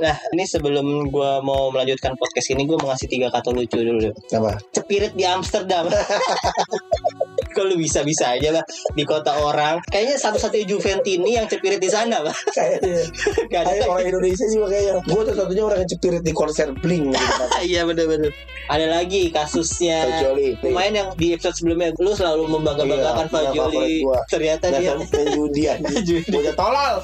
Nah, ini sebelum gue mau melanjutkan podcast ini, gue mau ngasih tiga kata lucu dulu. Apa? Cepirit di Amsterdam. Lu bisa-bisa aja lah di kota orang. Kayaknya satu-satunya Juventini yang cepirit di sana, Bang. Kayaknya. Gak ada. Kayak orang Indonesia juga kayaknya. Gue satu-satunya orang yang cepirit di konser Blink. Pak. Iya bener-bener Ada lagi kasusnya Fajoli. Lumayan yang di episode sebelumnya Lu selalu membangga-banggakan Iya, Fajoli. Ternyata dia main judian. Judi. Bocah tolol.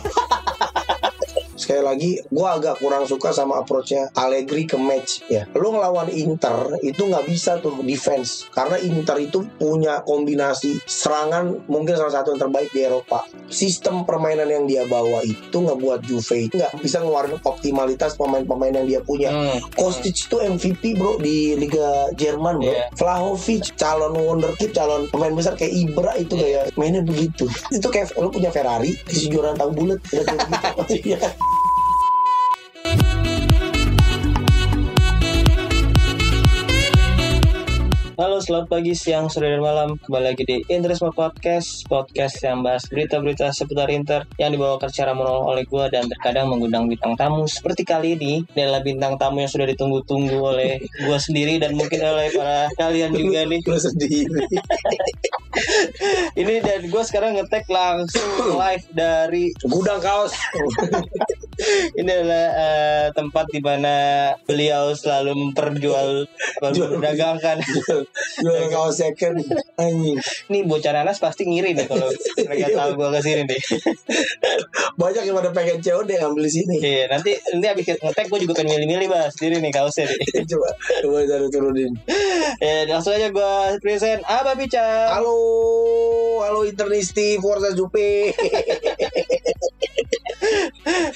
Sekali lagi, gue agak kurang suka sama approach-nya Allegri ke match ya. Lu ngelawan Inter itu nggak bisa tuh defense karena Inter itu punya kombinasi serangan mungkin salah satu yang terbaik di Eropa. Sistem permainan yang dia bawa itu ngebuat Juve nggak bisa ngeluarin optimalitas pemain-pemain yang dia punya. Hmm. Kostic itu MVP bro di Liga Jerman bro. Iya. Vlahovic calon wonderkid, calon pemain besar kayak Ibra itu Iya. kayak mainnya begitu. Itu kayak lu punya Ferrari di kejuaraan tahu bulat udah Halo selamat pagi, siang, sore, dan malam. Kembali lagi di Interisme Podcast Podcast yang bahas berita-berita seputar Inter Yang dibawakan secara monolog oleh gue Dan terkadang mengundang bintang tamu Seperti kali ini. Ini adalah bintang tamu yang sudah ditunggu-tunggu oleh gue sendiri Dan mungkin oleh para kalian juga nih. Lu sendiri. Ini dan gue sekarang ngetek langsung live dari Gudang kaos. ini adalah eh, tempat di mana beliau selalu memperjual Jual- memperdagangkan. Jual kaos second anjing. Ini bocah nanas pasti ngiri nih kalau mereka tahu gue ke sini nih. Banyak yang pada pengen COD ngambil di sini. Iya nanti nanti abis ngetek gue juga pengen milih-milih bahas sendiri nih kaosnya nih. coba coba dari turunin. Ya langsung aja gue present Abah Bica. Halo, halo Internisti Forza Jupe.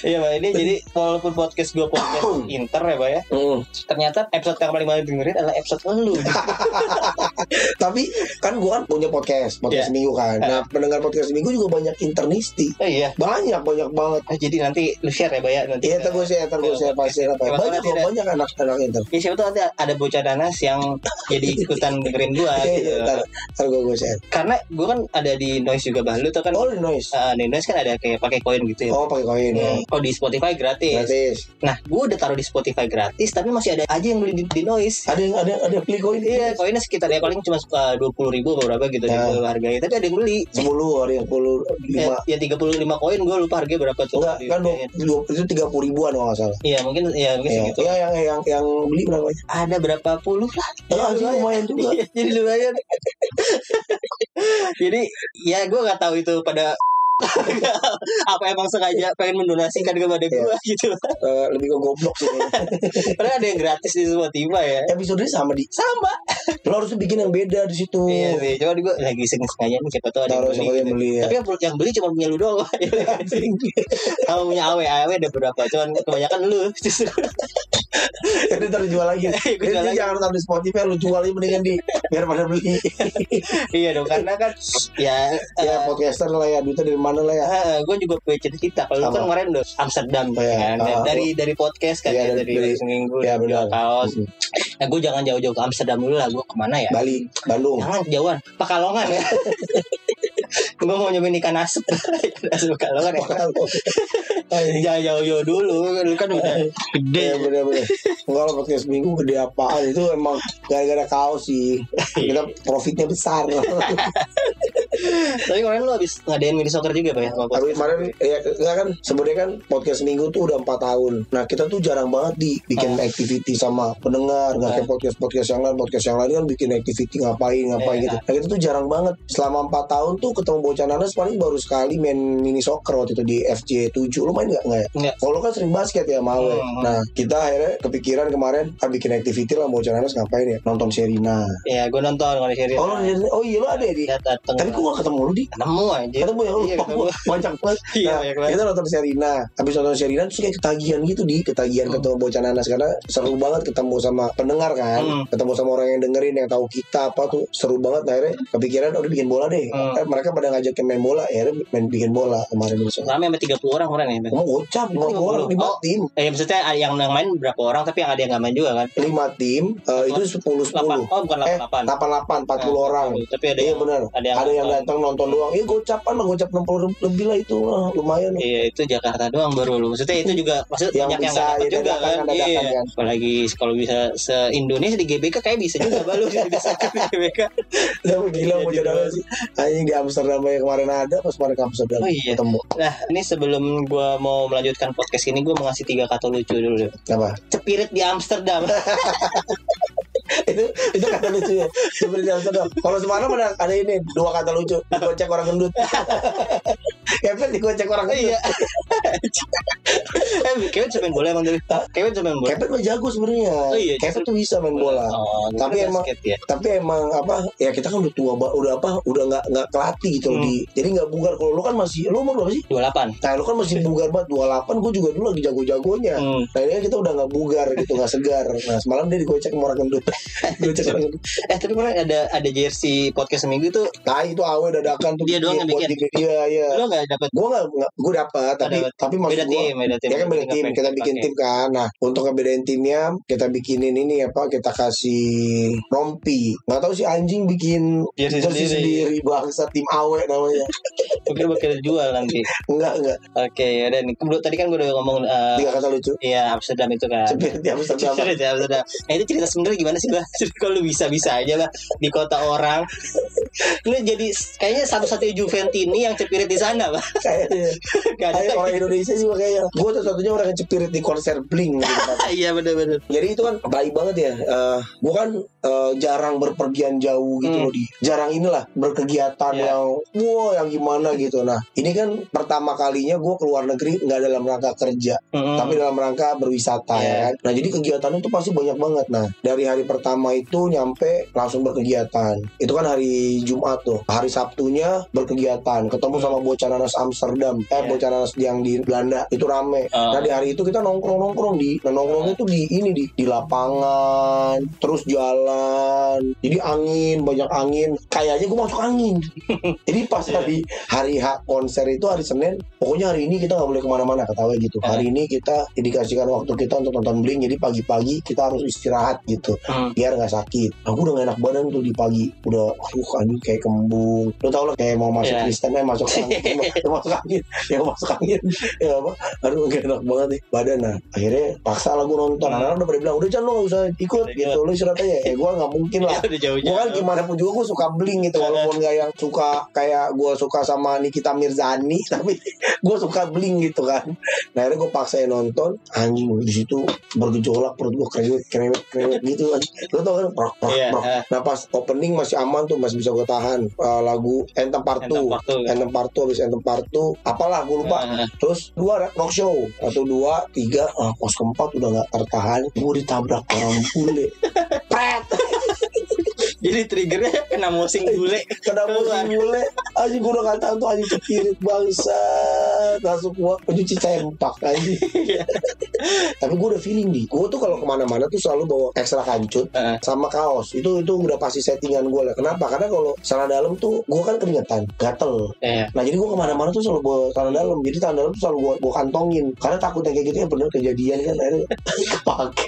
Iya Pak ini jadi walaupun podcast gue podcast Inter ya Pak ya. Hmm. Ternyata episode yang paling banyak dengerin adalah episode lu. Tapi kan gua kan punya podcast, podcast Iya. minggu kan. Nah, pendengar podcast minggu juga banyak internisti. Oh iya. Banyak, banyak banget. Ah, jadi nanti lu share ya Pak ya nanti. Iya, ntar gue share, ntar gue share pasti apa. Tahu Banyak kok, banyak anak-anak inter. Ya siapa tuh nanti ada bocah nanas yang jadi ikutan dengerin gua Iya, gitu. iya, ntar, ntar gue gue share. Karena gua kan ada di noise juga bah. Lu tuh kan Oh, di noise. eh, di noise kan ada kayak pakai koin gitu ya. Oh, pakai koin ya. Hmm. Oh di Spotify gratis. Gratis. Nah, gue udah taruh di Spotify gratis, tapi masih ada aja yang beli di, di noise. Ada yang ada ada beli koin? Iya, koinnya sekitar ya paling cuma dua puluh ribu atau berapa gitu Nah. gitu harganya. Tapi ada yang beli. 10, ada yang 10 Ya, 5. ya 35 koin gue lupa harganya berapa tuh. Enggak, kan dua, dua, itu 30 ribuan kalau nggak salah. Iya mungkin ya mungkin Iya, segitu. ya, yang yang yang beli berapa? Ada berapa puluh lah. Ya, sih, lumayan juga. Iya, jadi lumayan. jadi ya gue nggak tahu itu pada apa emang sengaja pengen mendonasikan kepada gue Iya. gitu. Eh, lebih ke goblok sih. Padahal ada yang gratis di Spotify ya. Episode sama di Sama. lo harus bikin yang beda di situ. Iya sih, cuma gue lagi iseng sengaja nih siapa tahu ada yang beli. yang gitu. beli ya. Tapi yang, yang beli cuma punya lu doang. Kalau punya awe, awe ada berapa? Cuman kebanyakan lu. justru. Jadi ntar dijual lagi. Jadi lagi. jangan taruh di Spotify lu jual aja mendingan di biar pada beli. iya dong, karena kan ya, ya eh, podcaster lah ya duitnya dari mana lah ya. gue juga punya cerita. Kalau kan kemarin udah Amsterdam Oh, iya. kan. Ah, dari dari podcast kan Iya, ya, dari- dari, seminggu ya, jual kaos. Mm. Nah, gue jangan jauh-jauh ke Amsterdam dulu lah. Gue ke mana ya? Bali, Bandung. Jangan jauhan, Pekalongan ya. Gue mau nyobain ikan asap. ikan asap Pekalongan ya. Jangan jauh-jauh dulu, lu kan udah gede. Iya bener-bener Enggak lo podcast minggu gede apaan Itu emang gara-gara kaos sih Kita profitnya besar Tapi kemarin lu habis ngadain mini soccer juga pak ya? Tapi kemarin ya enggak kan sebenarnya kan podcast minggu tuh udah empat tahun. Nah kita tuh jarang banget di bikin Ah. activity sama pendengar. Nggak kayak podcast podcast yang lain podcast yang lain kan bikin activity ngapain ngapain Iya. gitu. Nah kita tuh jarang banget. Selama empat tahun tuh ketemu bocah nanas paling baru sekali main mini soccer waktu itu di FC 7 Lu main nggak nggak ya? Kalau kan sering basket ya mau. Hmm. Nah kita akhirnya kepikiran kemarin ah, bikin activity lah bocah nanas ngapain ya? Nonton Serina. Ya gue nonton kalau di Oh, oh iya lu ada ya di. Tapi kok gak ketemu lu di? ketemu aja. Ketemu ya lu Iya, ketemu. banyak banget. Iya, Nah, kita nonton Serina. Habis nonton Serina terus kayak ketagihan gitu di ketagihan Hmm. ketemu bocah nanas karena seru banget ketemu sama pendengar kan. Hmm. Ketemu sama orang yang dengerin yang tahu kita apa tuh seru banget. Nah, akhirnya kepikiran udah bikin bola deh. Hmm. Eh, mereka pada ngajakin main bola, akhirnya main bikin bola kemarin besok. Rame sampai 30 orang kemarin ya. Gocap lima Oh, orang lima oh. tim. Eh maksudnya yang yang main berapa orang tapi yang ada yang nggak main juga kan? Lima tim eh, itu sepuluh 8 sepuluh. oh bukan Eh, 88. delapan delapan empat puluh Nah, orang. 40. Tapi ada Iya yang benar. ada yang Ada yang datang nonton doang. Iya gocapan lah, gocap 60 lebih lah itu lah, lumayan. Iya itu Jakarta doang baru lu. Maksudnya itu juga maksud Yang banyak yang bisa, nggak dapat ya, juga kan. Iya. kan. Apalagi kalau bisa se Indonesia di GBK kayak bisa juga balu bisa di GBK. Gila mau Iya, jadi apa sih? Anjing di Amsterdam kemarin ada, pas kemarin ke Amsterdam Oh iya. ketemu. Nah ini sebelum gua mau melanjutkan podcast ini gua mau ngasih tiga kata lucu dulu. Apa? Cepirit di Amsterdam. itu itu kata lucu ya seperti di Amsterdam kalau semalam ada ada ini dua kata lucu digocek orang gendut Kevin digocek orang Iya. eh Kevin bisa main bola emang dulu. Kevin bisa main bola. Kevin mah jago sebenarnya Oh, iya, Kevin tuh bisa main bola Oh, Tapi tapi emang- basket ya. tapi emang apa ya kita kan udah tua udah apa udah nggak nggak kelatih gitu Hmm. di jadi nggak bugar kalau lu kan masih lu umur berapa sih 28. nah lu kan masih bugar banget 28 gue juga dulu lagi jago-jagonya Hmm. nah ini kita udah nggak bugar gitu nggak segar nah semalam dia digocek sama orang gendut digocek orang gendut Eh tapi kemarin ada ada jersey podcast seminggu tuh nah itu awe dadakan tuh Dia doang yang bikin. iya iya lo nggak dapet gue nggak gue dapat tapi dapet. tapi maksud beda gue tim, beda tim. Ya kan beda tim, kita bikin tim kan. Nah, untuk ngebedain timnya, kita bikinin ini apa? Kita kasih rompi. Nggak tahu sih anjing bikin Jersey sendiri. sendiri bangsa tim awe namanya. Mungkin bakal jual nanti. Enggak enggak. Oke, ya dan tadi kan gue udah ngomong eh, Tiga kata lucu. Iya Amsterdam itu kan. Cepet di Amsterdam. Ya Amsterdam. Nah itu cerita sebenarnya gimana sih bah? Kalau lu bisa bisa aja lah di kota orang. Lu jadi kayaknya satu-satunya Juventini yang cepirit di sana bah. Kayaknya. Kayak orang Indonesia sih kayaknya. Gue satu-satunya orang yang cepirit di konser Blink. Gitu, kan. Iya benar-benar. Jadi itu kan baik banget ya. Eh gue kan eh, jarang berpergian jauh gitu Hmm. loh di. Jarang inilah berkegiatan Iya. yang wow yang gimana gitu. Nah ini kan pertama kalinya gue keluar negeri nggak dalam rangka kerja, Mm-mm. tapi dalam rangka berwisata Iya. ya kan. Nah jadi kegiatannya itu pasti banyak banget. Nah dari hari pertama itu nyampe langsung berkegiatan. Itu kan hari Jumat tuh. Hari Sabtunya berkegiatan. Ketemu Hmm. sama bocah nanas Amsterdam. Eh Iya. bocah nanas yang di Belanda itu rame. Oh. Nah di hari itu kita nongkrong nongkrong di nah, nongkrongnya tuh di ini di di lapangan terus jalan jadi angin banyak angin. Kayaknya gue masuk angin. Jadi pas Iya. hari hari H konser itu hari Senin pokoknya hari ini kita nggak boleh ke mana-mana ketawa gitu. Ah. hari ini kita dikasihkan waktu kita untuk nonton bling jadi pagi-pagi kita harus istirahat gitu Hmm. biar nggak sakit. Aku udah gak enak badan tuh di pagi. Udah aduh anjing kayak kembung. Lo tau lah kayak mau masuk Iya. Kristen eh masuk angin. Ya masuk angin ya masuk angin. Ya apa? Aduh gak enak banget nih badan. Nah akhirnya paksa lah gue nonton. Anak-anak udah pada bilang udah jangan lo gak usah ikut gitu. Lo istirahat aja. ya gue gak mungkin lah. Gue kan gimana pun juga gue suka bling gitu walaupun gak yang suka kayak gue suka sama Nikita Mirzani tapi gue suka bling gitu kan. Nah akhirnya gue paksain nonton anjing di situ bergejolak perut gue krewet krewet krewet gitu kan. Lo tau kan? Prok prok Iya, prok eh. nah pas opening masih aman tuh masih bisa gue tahan Eh, lagu Anthem Part 2 Anthem Part Two, kan? Anthem Part 2 habis Anthem Part 2 apalah gue lupa. Ah, Terus dua rock show. Satu dua tiga ah, Pos keempat udah gak tertahan. Gue ditabrak orang bule Jadi triggernya kena mosing bule. Kena musim bule. Anjing gue udah tahan tuh Anjing cepirit bangsa Langsung gue Pencuci sempak Anjing Tapi gue udah feeling nih Gue tuh kalau ke mana-mana tuh selalu bawa ekstra kancut Heeh. sama kaos. Itu itu udah pasti settingan gue lah. Kenapa? Karena kalau celana dalam tuh gue kan keringetan gatel. Iya. Nah jadi gue ke mana-mana tuh selalu bawa celana dalam. Jadi celana dalam tuh selalu gue, gue kantongin. Karena takut yang kayak gitu ya bener kejadian kan Akhirnya kepake.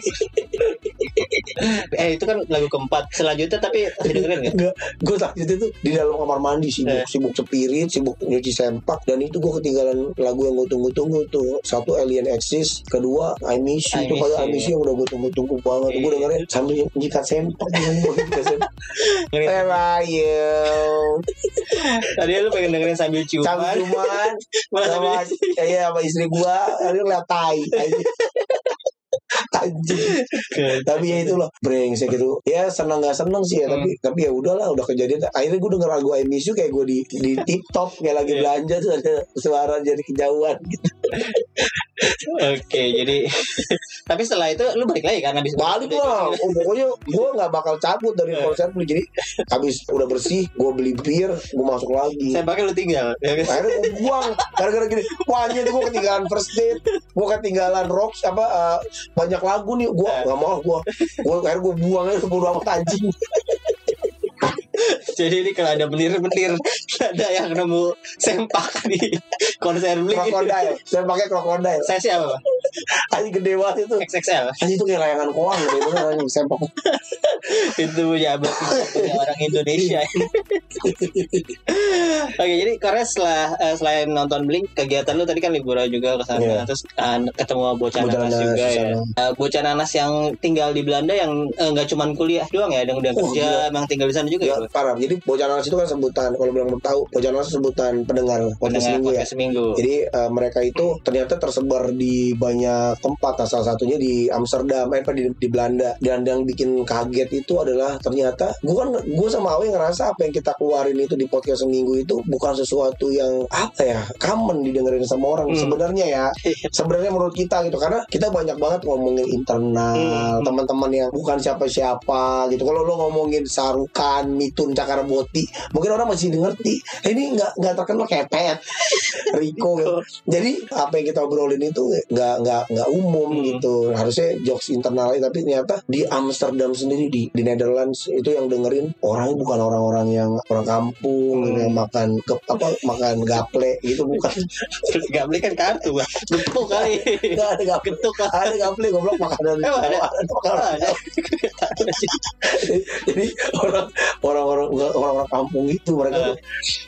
Eh itu kan lagu keempat. Selanjutnya tapi masih dengerin? Enggak Gue itu tuh di dalam kamar mandi Sibuk, Eh. sibuk cepirit Sibuk nyuci sempak. Dan itu gue ketinggalan lagu yang gue tunggu-tunggu tuh. Satu Alien Exist Kedua I Miss You I Itu Miss kayak I You. Miss You yang udah gue tunggu-tunggu banget Gue Iya. dengerin sambil nyikat sempak Gue are you? Tadi lu pengen dengerin sambil ciuman. Sambil cuman Malah sama sambil ya, ya, sama istri gua lalu ngeliat tai tapi ya itu loh brengsek gitu ya seneng nggak seneng sih ya Hmm. tapi tapi ya udahlah udah kejadian akhirnya gue denger lagu I Miss You kayak gue di di tip top kayak lagi Iya. belanja tuh ada suara jadi kejauhan gitu Oke, jadi tapi setelah itu lu balik lagi kan habis balik lah oh, pokoknya gue nggak bakal cabut dari Iya. konser beli jadi habis udah bersih gue beli bir gue masuk lagi Saya pakai lu tinggal. Ya kan? akhirnya gue buang gara-gara gini wah anjir gue ketinggalan first date gue ketinggalan rocks apa eh, banyak lagu nih gue nggak mau gue gue akhirnya gue buang aja bodo amat anjing Jadi ini kalau ada belir-belir ada yang nemu sempak di konser beli. krokodil saya pakai krokodil Saya siapa? Anjing gede banget itu. XXL Anjing itu kayak layangan koang gede bener anjing sepak. itu punya berarti punya orang Indonesia. Oke, jadi Korea setelah eh, selain nonton Blink, kegiatan lu tadi kan liburan juga ke sana, Iya. terus eh, ketemu bocah Bocah nanas nanas juga di ya. Eh, bocah nanas yang tinggal di Belanda yang eh, nggak cuman kuliah doang ya, yang udah Oh, kerja, emang tinggal di sana juga Ya, ya. parah. Jadi bocah nanas itu kan sebutan kalau belum tahu, bocah nanas sebutan pendengar podcast Pendengar minggu ya. seminggu. Jadi eh, mereka itu ternyata tersebar di banyak tempat. Nah, salah satunya di Amsterdam, eh, di, di Belanda. Dan yang bikin kaget itu adalah ternyata gue kan gue sama Awe ngerasa apa yang kita keluarin itu di podcast seminggu itu bukan sesuatu yang apa ya common didengerin sama orang Hmm. sebenarnya ya. Sebenarnya menurut kita gitu karena kita banyak banget ngomongin internal Hmm. teman-teman yang bukan siapa-siapa gitu. Kalau lo ngomongin Sarukan, Mitun, Cakarabuti, mungkin orang masih ngerti. Eh, Ini nggak nggak terkenal kayak Pet, Rico gitu. Jadi apa yang kita obrolin itu nggak nggak nggak umum Hmm. gitu. Harusnya jokes internal tapi ternyata di Amsterdam sendiri di di Netherlands itu yang dengerin orangnya bukan orang-orang yang orang kampung Hmm. yang makan ke, apa makan gaple gitu bukan. Beli kan kartu, Bang. Kali. Nggak ada gaple. Getuk kan. Ada gaple goblok makanan. Emang ada? makanan. Ada. Jadi orang orang-orang orang-orang kampung itu mereka tuh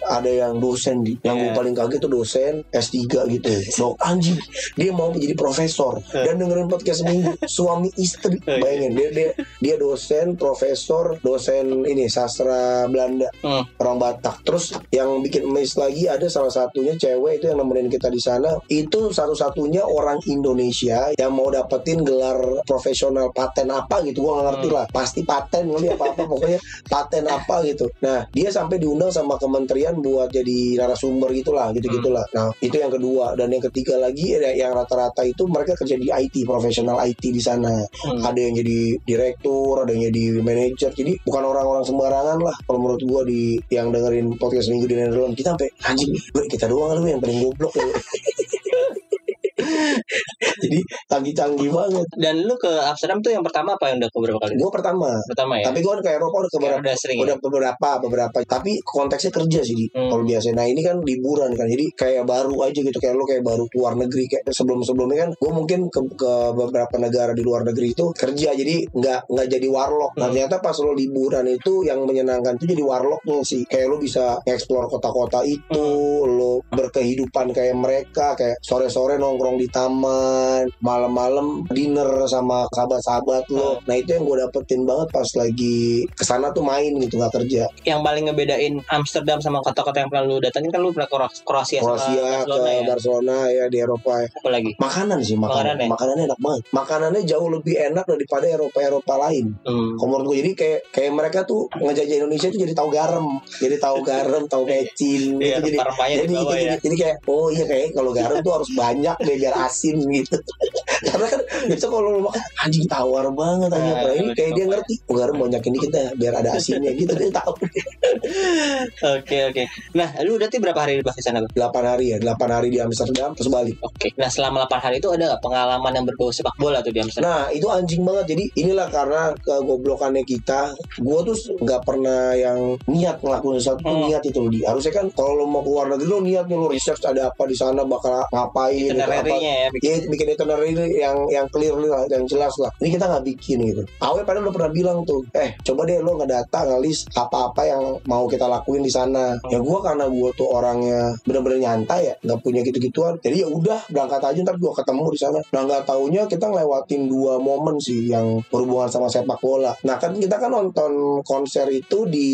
ada yang dosen di yang gue Iya. paling kaget tuh dosen S3 gitu. Dok anjing dia mau menjadi profesor Eh. dan dengerin podcast seminggu suami istri. iya. Bayangin dia dia dia dosen, profesor, dosen ini sastra Belanda Hmm. orang Batak. Terus yang bikin amazed lagi ada salah satunya cewek itu yang nemenin kita di sana. Itu satu-satunya orang Indonesia yang mau dapetin gelar profesional paten apa gitu. Gua nggak ngerti Hmm. lah. Pasti paten kali apa apa pokoknya paten apa gitu. Nah dia sampai diundang sama kementerian buat jadi narasumber gitulah gitu gitulah. Nah itu yang kedua dan yang ketiga lagi yang rata-rata itu mereka kerja di IT profesional IT di sana Hmm. ada yang jadi direktur, ada yang jadi manajer. Jadi bukan orang-orang sembarangan lah. Kalau menurut gua di yang dengerin podcast minggu di Netherlands kita sampai anjing, kita doang lu yang paling goblok lu. jadi canggih-canggih banget. Dan lu ke Amsterdam tuh yang pertama apa yang udah ke berapa kali? Gua pertama, Pertama ya. tapi kan ke Eropa udah beberapa udah sering. ya? udah beberapa beberapa tapi konteksnya kerja sih Hmm. kalau biasa nah ini kan liburan kan jadi kayak baru aja gitu kayak lo kayak baru keluar negeri kayak sebelum sebelumnya kan gue mungkin ke, ke beberapa negara di luar negeri itu kerja jadi nggak nggak jadi warlock nah Hmm. ternyata pas lo liburan itu yang menyenangkan itu jadi warlocknya sih kayak lo bisa explore kota-kota itu Hmm. lo berkehidupan kayak mereka kayak sore-sore nongkrong di taman malam-malam dinner sama sahabat-sahabat lo nah itu yang gue dapetin banget pas lagi ke sana tuh main gitu nggak kerja yang paling ngebedain Amsterdam sama kota-kota yang pernah lu datangin kan lu pernah ke Kro- Kroasia, Kroasia sama Barcelona ke ya. Barcelona ya di Eropa ya. Apa lagi? makanan sih makanan Makanan ya? makanannya enak banget makanannya jauh lebih enak daripada Eropa Eropa lain Hmm. Kalau menurut gue jadi kayak kayak mereka tuh ngejajah Indonesia tuh jadi tahu garam jadi tahu garam tahu mecin Iya, gitu jadi rempah-rempahnya jadi, di bawah jadi, ya. jadi kayak oh iya kayak kalau garam tuh harus banyak deh biar asin gitu karena kan biasa kalau lu makan anjing tawar banget anjing Nah, betul. kayak dia ngerti oh garam banyak ini kita biar ada asinnya gitu dia tahu Oke oke. Nah, lu berarti berapa hari di sana? Bang? 8 hari ya 8 hari di Amsterdam terus balik Oke. Nah, selama 8 hari itu ada nggak pengalaman yang berbau sepak bola tuh di Amsterdam? Nah itu anjing banget Jadi inilah karena kegoblokannya kita Gue tuh nggak pernah yang niat ngelakuin sesuatu tuh Hmm. niat itu di Harusnya kan kalau lo mau keluar negeri lo niat lo research ada apa di sana bakal ngapain apa Itinerary-nya ya. bikin- Ya bikin itinerary yang yang clear lah, yang jelas lah. Ini kita nggak bikin gitu. Awe padahal udah pernah bilang tuh, eh coba deh lo ngedata ngelis apa-apa yang mau kita lakuin di sana. Ya gua karena gua tuh orangnya bener-bener nyantai ya, nggak punya gitu-gituan. Jadi ya udah berangkat aja ntar gua ketemu di sana. Nah nggak taunya kita ngelewatin dua momen sih yang berhubungan sama sepak bola. Nah kan kita kan nonton konser itu di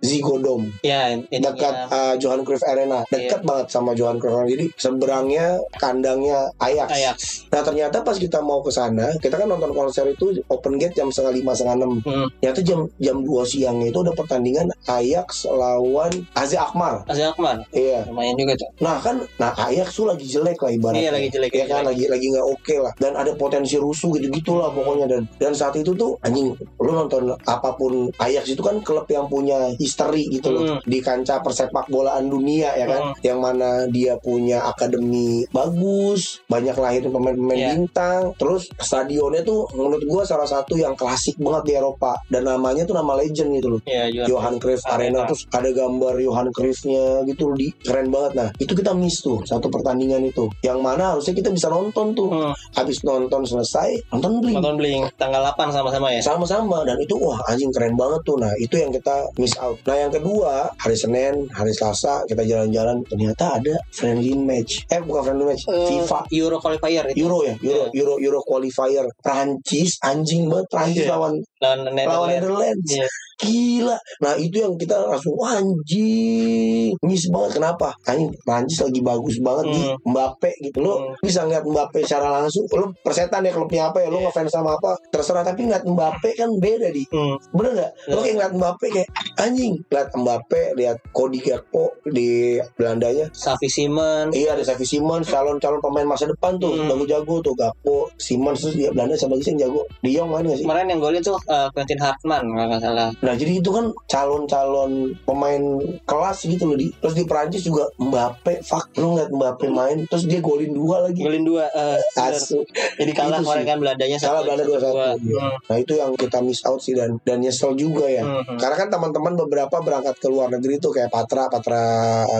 Zigodom Ya, dekat uh, Johan Cruyff Arena dekat banget sama Johan Cruyff Arena jadi seberangnya kandangnya Ajax. Ajax. Nah ternyata pas kita mau ke sana kita kan nonton konser itu open gate jam setengah lima setengah enam. Hmm. Ternyata jam jam dua siang itu udah pertandingan Ajax lawan AZ Akmar. Aziz Akmal. Iya. Lumayan juga tuh. Nah kan, nah Ajax tuh lagi jelek lah ibaratnya. Iya, lagi jelek, lagi kan, jelek. lagi lagi nggak oke lah. Dan ada potensi rusuh gitu gitulah pokoknya dan dan saat itu tuh anjing, lu nonton apa pun Ajax itu kan klub yang punya history gitu loh Hmm. di kancah persepak bolaan dunia ya kan, Hmm. yang mana dia punya akademi bagus, banyak lahirin pemain-pemain Iya. Bintang. Terus stadionnya tuh menurut gua salah satu yang klasik banget di Eropa. Dan namanya tuh nama legend gitu loh. Iya, Johan. Cruyff. Arena. Arena. terus ada gambar Johan Cruyffnya gitu di keren banget. Nah itu kita miss tuh satu pertandingan itu. Yang mana harusnya kita bisa nonton tuh. Hmm, habis nonton selesai nonton beli nonton bling. Tanggal 8 sama-sama ya. sama-sama. Dan itu wah anjing keren banget tuh. Nah itu yang kita miss out. Nah yang kedua hari Senin hari Selasa kita jalan-jalan. Ternyata ada friendly match. Eh bukan friendly match Eh, FIFA. Euro qualifier itu. Euro ya Euro Iya. Euro Euro qualifier Prancis anjing banget Prancis Iya. lawan lawan lawan Netherlands. Netherlands Iya. gila nah itu yang kita langsung anjing miss banget kenapa anjing Prancis lagi bagus banget di Hmm. Mbappe gitu lo Hmm. bisa ngeliat Mbappe secara langsung lo persetan ya klubnya apa ya lo Iya. ngefans sama apa terserah tapi ngeliat Mbappe kan beda di Hmm. bener nggak lo Iya. kayak ngeliat Mbappe kayak anjing lihat Mbappe lihat Cody Gakpo di Belandanya Safi Simon. Iya ada Xavi Simons calon-calon pemain masa depan tuh Hmm. jago-jago tuh Gakpo Simons terus dia Belanda sama lagi sih yang jago De Jong main gak sih Kemarin yang golin tuh uh, Quentin Hartman kalau nggak salah. Nah jadi itu kan calon-calon pemain kelas gitu loh di terus di Prancis juga Mbappe fuck lu ngeliat Mbappe main terus dia golin dua lagi Golin dua. uh, bener. Asu. Jadi kalah Itu kemarin sih. kan Belandanya Kalah Belanda 2-1, dua. iya. Nah itu yang kita miss out sih dan dan nyesel juga ya Hmm. Hmm. Karena kan teman-teman beberapa berangkat ke luar negeri tuh kayak Patra, Patra,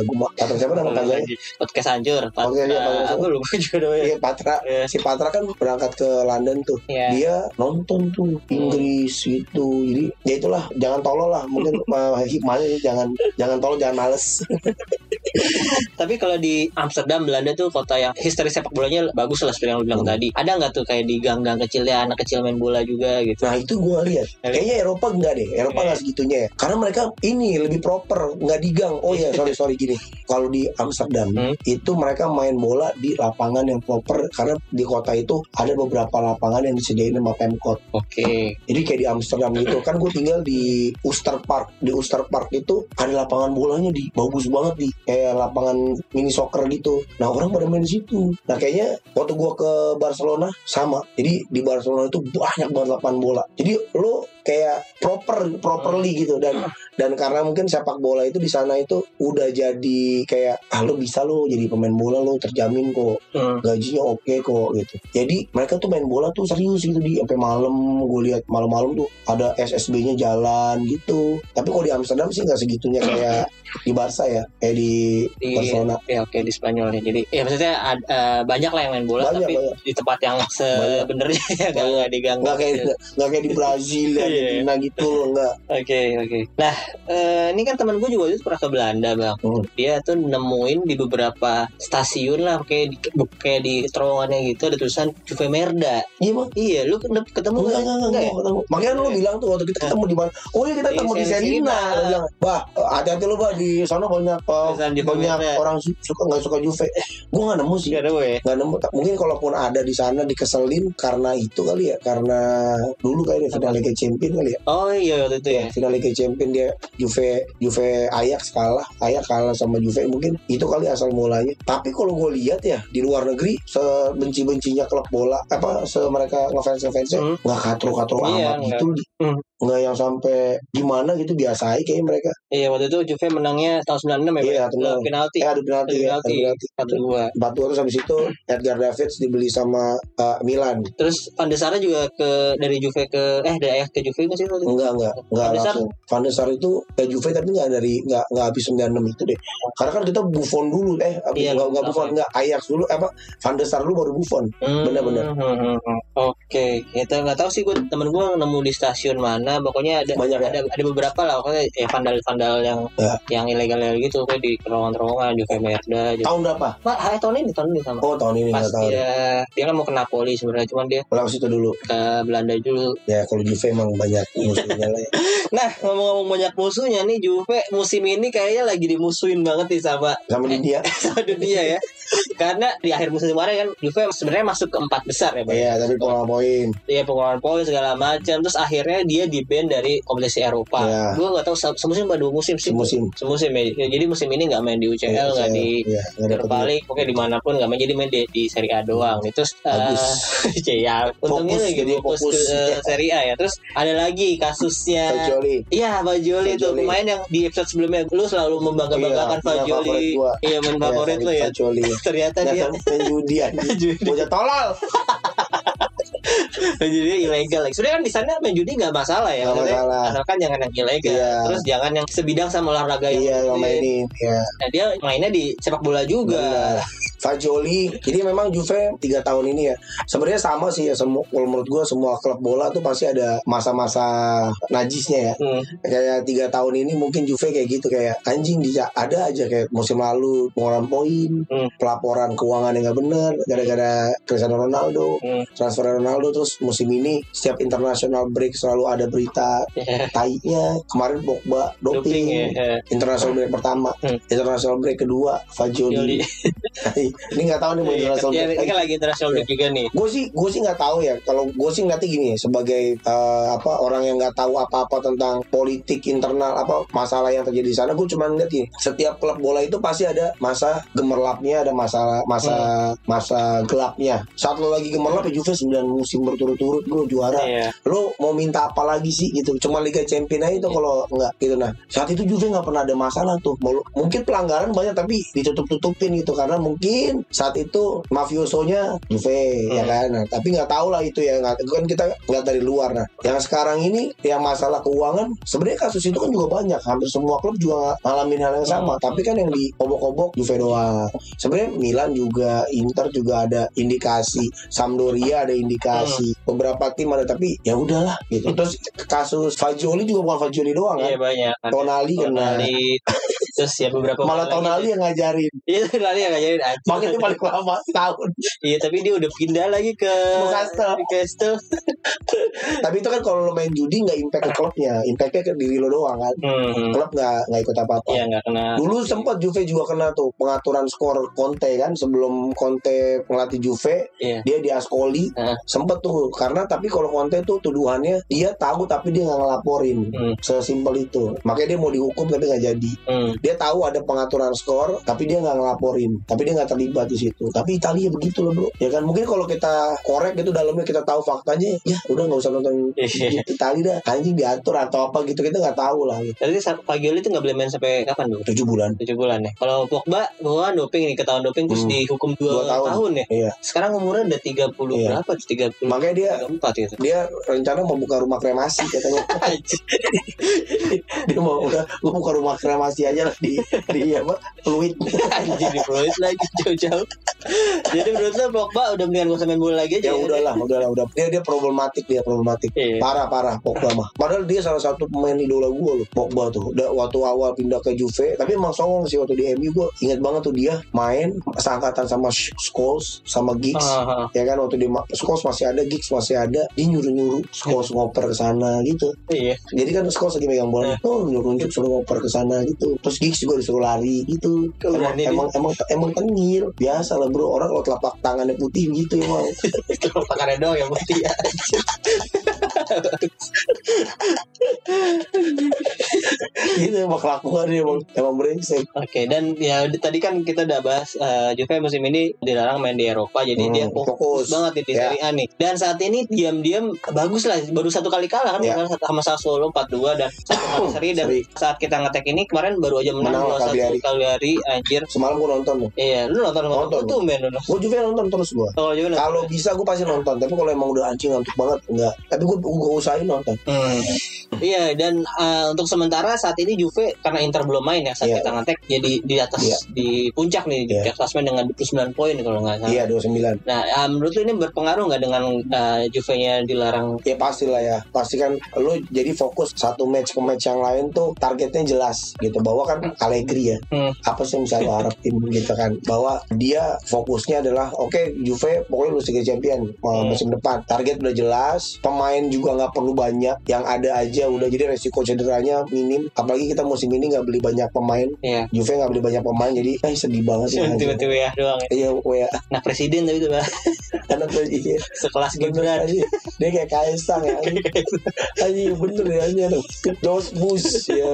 Guma, Patra siapa nama panjangnya? Podcast. Oh, iya, iya, Patra- Aku lupa juga namanya. Iya Patra, Iya. si Patra kan berangkat ke London tuh. Iya. Dia nonton tuh Inggris gitu. Jadi ya itulah jangan tolol lah. Mungkin uh, hikmahnya jangan jangan tolol jangan males. Tapi kalau di Amsterdam Belanda tuh kota yang histori sepak bolanya bagus lah seperti yang lu bilang Hmm. tadi. Ada nggak tuh kayak di gang-gang kecilnya anak kecil main bola juga gitu? Nah itu gue lihat. Kayaknya Eropa enggak deh. Eropa Iya. nggak segitunya ya. Karena mereka ini lebih proper, nggak di gang. Oh ya sorry sorry gini. Kalau di Amsterdam Hmm. itu mereka main bola di lapangan yang proper karena di kota itu ada beberapa lapangan yang disediain sama Pemkot. Oke. Jadi kayak di Amsterdam gitu kan gue tinggal di Ooster Park. Di Ooster Park itu ada lapangan bolanya di bagus banget di kayak lapangan mini soccer gitu. Nah orang pada main di situ. Nah kayaknya waktu gue ke Barcelona sama. Jadi di Barcelona itu banyak banget lapangan bola. Jadi lo kayak proper properly gitu dan dan karena mungkin sepak bola itu di sana itu udah jadi kayak ah lo bisa lo jadi pemain bola lo terjamin kok Hmm. gajinya oke kok gitu. Jadi mereka tuh main bola tuh serius gitu di sampai malam gue lihat malam-malam tuh ada SSB-nya jalan gitu. Tapi kalau di Amsterdam sih nggak segitunya kayak di Barca ya, kayak di, Di, Barcelona. ya oke di Spanyol ya. Jadi ya maksudnya ad- eh, banyak lah yang main bola Banyak, tapi banyak. di tempat yang sebenarnya ya nggak Banyak. nggak kayak nggak kayak di Brazil, Iya. Argentina gitu loh nggak. Oke oke. Nah eh, ini kan temen gue juga itu pernah ke Belanda bang. Hmm. Dia tuh nemuin di beberapa stasiun lah kayak di, kayak di terowongannya gitu ada tulisan Juve Merda. Iya bang. Iya lu ke- ketemu Enggak, nggak? enggak, enggak, Enggak ya? enggak ketemu. Makanya lu bilang tuh waktu kita ketemu di mana? Oh iya kita Di ketemu di. Lu bilang, bah hati-hati lu bah di sana banyak uh, banyak orang su- suka nggak suka Juve. Eh, gua nggak nemu sih. Nggak ada ya. nggak nemu mungkin kalaupun ada di sana dikeselin karena itu kali ya karena dulu kayaknya final Liga Champion kali ya Oh iya waktu itu ya. final Liga Champion dia Juve Juve Ajax kalah Ajax kalah sama Juve mungkin itu kali asal mulanya tapi kalau gue lihat ya di luar negeri sebenci bencinya klub bola apa se mereka ngefans ngefansnya Hmm. nggak katro katro Iya, amat gitu Hmm. Nggak yang sampai gimana gitu biasa aja kayaknya mereka Iya waktu itu Juve menangnya tahun 96 ya. Iya, tenang. penalti. eh adu penalti ya adu penalti. penalti Satu dua. empat dua terus habis itu Edgar Davids dibeli sama uh, Milan Terus Van der Sar juga ke dari Juve ke eh dari Ajax ke Juve nggak sih waktu itu? Enggak, enggak, enggak Van langsung. Van der Sar itu ke Juve tapi enggak dari enggak enggak habis 96 itu deh. Karena kan kita Buffon dulu eh Iya, enggak enggak. Buffon, enggak Ajax dulu apa Van der Sar dulu baru Buffon. Hmm, Bener-bener. hmm, hmm, hmm. Oke, kita nggak tahu sih gue temen gue nemu di stasiun mana. Pokoknya ada Banyak ya? ada ada beberapa lah. Pokoknya ya vandal-vandal yang Ya. yang ilegal gitu. Kayak di terowongan-terowongan Juve Merda. Juve. Tahun berapa? Pak, hai, tahun ini tahun ini sama. Oh, tahun ini Pas enggak tahu. dia dia kan mau ke Napoli sebenarnya, cuman dia Pulang situ dulu. ke Belanda dulu. Ya kalau Juve emang banyak musuhnya lah ya. Nah, ngomong-ngomong banyak musuhnya nih Juve musim ini kayaknya lagi dimusuhin banget nih sama Sama dunia. sama dunia ya. Karena di akhir musim kemarin kan Juve sebenarnya masuk ke empat besar ya, Bang. Iya, tapi pola poin. Iya pengeluaran poin segala macam terus akhirnya akhirnya dia di ban dari kompetisi Eropa. Iya. Gue nggak tahu se- semusim apa dua musim sih. Semusim. Semusim ya. Ya, Jadi musim ini nggak main di UCL, nggak di Iya, nggak dapet Europa League, pokoknya di mana pun nggak main jadi main di, di Serie A doang. Itu Bagus. ya untungnya Fokus, lagi jadi fokus, fokus. ke eh, Serie A ya. Terus ada lagi kasusnya Fajoli. Iya Fajoli itu pemain yang di episode sebelumnya lu selalu membangga-banggakan Iya, favorit Fajoli. Iya main favorit Iya, lu ya. Fajoli. Ternyata dia Ternyata main judi anjing. Judi. Bocah tolol. main judi ilegal. Sebenarnya kan di sana main judi nggak masalah ya. Maksudnya, masalah. Asalkan jangan yang ilegal. Iya. Terus jangan yang sebidang sama olahraga yang Iya, yang ikutin. mainin. Iya. Nah, dia mainnya di sepak bola juga. Fajoli. Jadi memang Juve tiga tahun ini ya. Sebenarnya sama sih ya. Semua, kalau menurut gue semua klub bola tuh pasti ada masa-masa najisnya ya. Hmm. Kayak tiga tahun ini mungkin Juve kayak gitu kayak anjing di ada aja kayak musim lalu pengeluaran poin, Hmm. pelaporan keuangan yang nggak benar gara-gara Cristiano Ronaldo, Hmm. transfer Ronaldo terus musim ini setiap international break selalu ada berita Iya. tainya kemarin Pogba Doping doping. Eh, international break pertama Hmm. international break kedua Fajoli Fajoli. ini nggak tahu nih mau international iya, break ini kan lagi international break juga nih. gue sih gue sih nggak tahu ya kalau gue sih ngeliatnya gini sebagai eh, apa orang yang nggak tahu apa-apa tentang politik internal apa masalah yang terjadi di sana gue cuma ngeliat gini setiap klub bola itu pasti ada masa gemerlapnya ada masalah masa masa gelapnya saat lo lagi gemerlap ya Juve 9 musim berturut-turut bro juara. Iya. lo mau minta apa lagi sih gitu? Cuma Liga Champions aja itu kalau nggak gitu. Nah saat itu Juve nggak pernah ada masalah tuh. Mau- mungkin pelanggaran banyak tapi ditutup-tutupin gitu. Karena mungkin saat itu mafiosonya Juve ya Hmm. kan? Nah, tapi nggak tahu lah itu ya. Nggak kan kita nggak dari luar. Nah yang sekarang ini yang masalah keuangan sebenarnya kasus itu kan juga banyak. Hampir semua klub juga ngalamin hal yang sama. Hmm. tapi kan yang di obok-obok Juve doang. Sebenarnya Milan juga Inter juga ada indikasi Sampdoria ada indikasi Hmm. beberapa tim ada tapi ya udahlah gitu terus kasus Fajoli juga bukan Fajoli doang kan Iya banyak. Ada Tonali kena Tonali. Terus ya beberapa malah Tonali lagi. yang ngajarin Iya Tonali yang ngajarin makanya dia paling lama setahun Iya tapi dia udah pindah lagi ke Newcastle. Newcastle. tapi itu kan kalau lo main judi nggak impact ke klubnya impactnya ke diri lo doang kan Hmm. klub nggak nggak ikut apa-apa Iya nggak kena. Dulu sempat Juve juga kena tuh pengaturan skor Conte kan sebelum Conte ngelatih Juve Iya. dia di Ascoli Heeh. sempet tuh karena tapi kalau Conte tuh tuduhannya dia tahu tapi dia nggak ngelaporin Hmm. sesimpel itu makanya dia mau dihukum tapi nggak jadi Hmm. dia tahu ada pengaturan skor tapi dia nggak ngelaporin tapi dia nggak terlibat di situ tapi Italia begitu loh bro ya kan mungkin kalau kita korek itu dalamnya kita tahu faktanya ya udah nggak usah nonton. Italia dah anjing diatur atau apa gitu kita nggak tahu lah gitu. Jadi Fagioli itu nggak boleh main sampai kapan dulu? tujuh bulan tujuh bulan ya. Kalau Pogba, Pogba kan doping nih ketahuan doping terus Hmm. dihukum dua, Dua tahun. tahun. ya. Iya. Sekarang umurnya udah 30 Iya. berapa? 30 makanya dia 34 gitu. dia rencana mau buka rumah kremasi katanya dia mau udah gue buka rumah kremasi aja lah di di apa fluid Anjir di Floyd lagi jauh-jauh. Jadi menurut lo Pogba udah mendingan gak usah main bola lagi aja. ya udahlah udahlah udah dia dia problematik dia problematik Iya. parah parah Pogba mah padahal dia salah satu pemain idola gue loh Pogba tuh Da- waktu awal pindah ke Juve tapi emang songong sih waktu di MU gue inget banget tuh dia main seangkatan sama Scholes sama Giggs Ah, ah. ya kan waktu ma- Scholes masih ada Giggs masih ada dia nyuruh nyuruh Scholes ngoper ke sana gitu Iya. Jadi kan Scholes lagi megang bola, oh nunjuk suruh ngoper ke sana gitu. Terus Giggs juga disuruh lari gitu. Emang emang emang emang tengil. Biasa lah bro, orang kalau telapak tangannya putih gitu emang. Kalau pakai doang yang putih ya. gitu emang kelakuannya emang emang brengsek. Oke, dan ya tadi kan kita udah bahas eh, Juve musim ini dilarang main di Eropa, jadi Hmm, dia fokus, fokus. banget di Ya. Serie A nih. Dan saat ini diam-diam bagus lah, baru satu kali kalah kan, Ya. kalah sama Sassuolo 4-2 dan satu kali seri dan Seri. saat kita ngetek ini kemarin baru aja menang Menang 2-1 Cagliari. Cagliari anjir. Semalam gue nonton tuh. Iya, lu nonton nonton Nonton. tuh men. Gue juga nonton terus. Kalau Juve nonton. Kalau bisa gue pasti nonton, tapi kalau emang udah anjing ngantuk banget enggak. Tapi gue gue usahain nonton. Hmm. Iya dan uh, untuk sementara saat ini Juve karena Inter belum main ya saat Iya. kita ngetek jadi di atas Iya. di puncak nih di Iya. klasmen dengan 29 poin kalau nggak salah. Iya 29 Nah, uh, menurut lu ini berpengaruh nggak dengan uh, Juve-nya dilarang? Ya pasti lah ya Pasti kan Lu jadi fokus Satu match ke match yang lain tuh Targetnya jelas gitu Bahwa kan Allegri ya Hmm. Apa sih bisa lo harapin gitu kan Bahwa dia fokusnya adalah Oke Juve pokoknya lu Liga Champion Hmm. Musim depan Target udah jelas Pemain juga nggak perlu banyak Yang ada aja udah Jadi resiko cederanya minim Apalagi kita musim ini nggak beli banyak pemain Iya. Juve nggak beli banyak pemain Jadi eh sedih banget ya Tiba-tiba ya doang. ya. Iya, wea Nah presiden tapi Bang. Karena tuh iya, sekelas Gibran. aja. Dia kayak kaisang ya. Anjing bener ya anjing. Dos bus ya.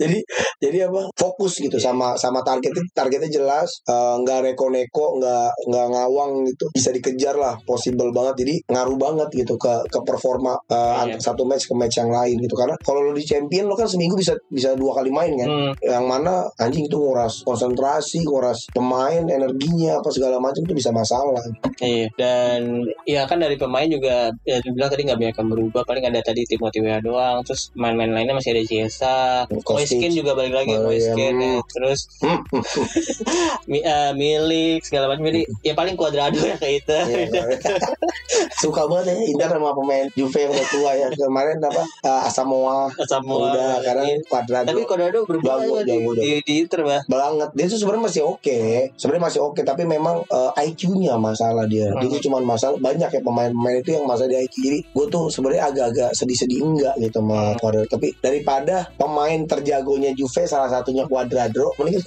jadi jadi apa? Fokus gitu sama sama targetnya targetnya jelas eh, nggak reko-neko nggak nggak ngawang gitu bisa dikejar lah possible banget jadi ngaruh banget gitu ke ke performa eh, Iya. ant- satu match ke match yang lain gitu karena kalau lo di champion lo kan seminggu bisa bisa dua kali main kan Hmm. yang mana anjing itu nguras konsentrasi nguras pemain energinya apa segala macam itu bisa masalah Iya, dan ya kan dari pemain juga ya dibilang tadi nggak banyak yang berubah, paling ada tadi Timothy Weah doang, terus main-main lainnya masih ada Ciesa. Moiskin juga balik lagi iya. Moiskin ya. terus Hmm. Mi, eh, Milik segala macam jadi ya paling Cuadrado ya kayak itu. Iya, suka banget ya Inter sama pemain Juve yang udah tua ya. Kemarin apa? Uh, Asamoah. Sama udah karena Cuadrado. Tapi Cuadrado juga di, di, di Inter bah. banget. Dia tuh sebenarnya masih oke. Sebenarnya masih oke tapi memang uh, IQ-nya masalah dia. Dia tuh cuma masalah banyak ya pemain-pemain itu yang masalah di IQ jadi gue tuh sebenarnya agak-agak sedih-sedih enggak gitu sama Cuadrado. Tapi daripada pemain terjagonya Juve salah satunya Cuadrado mending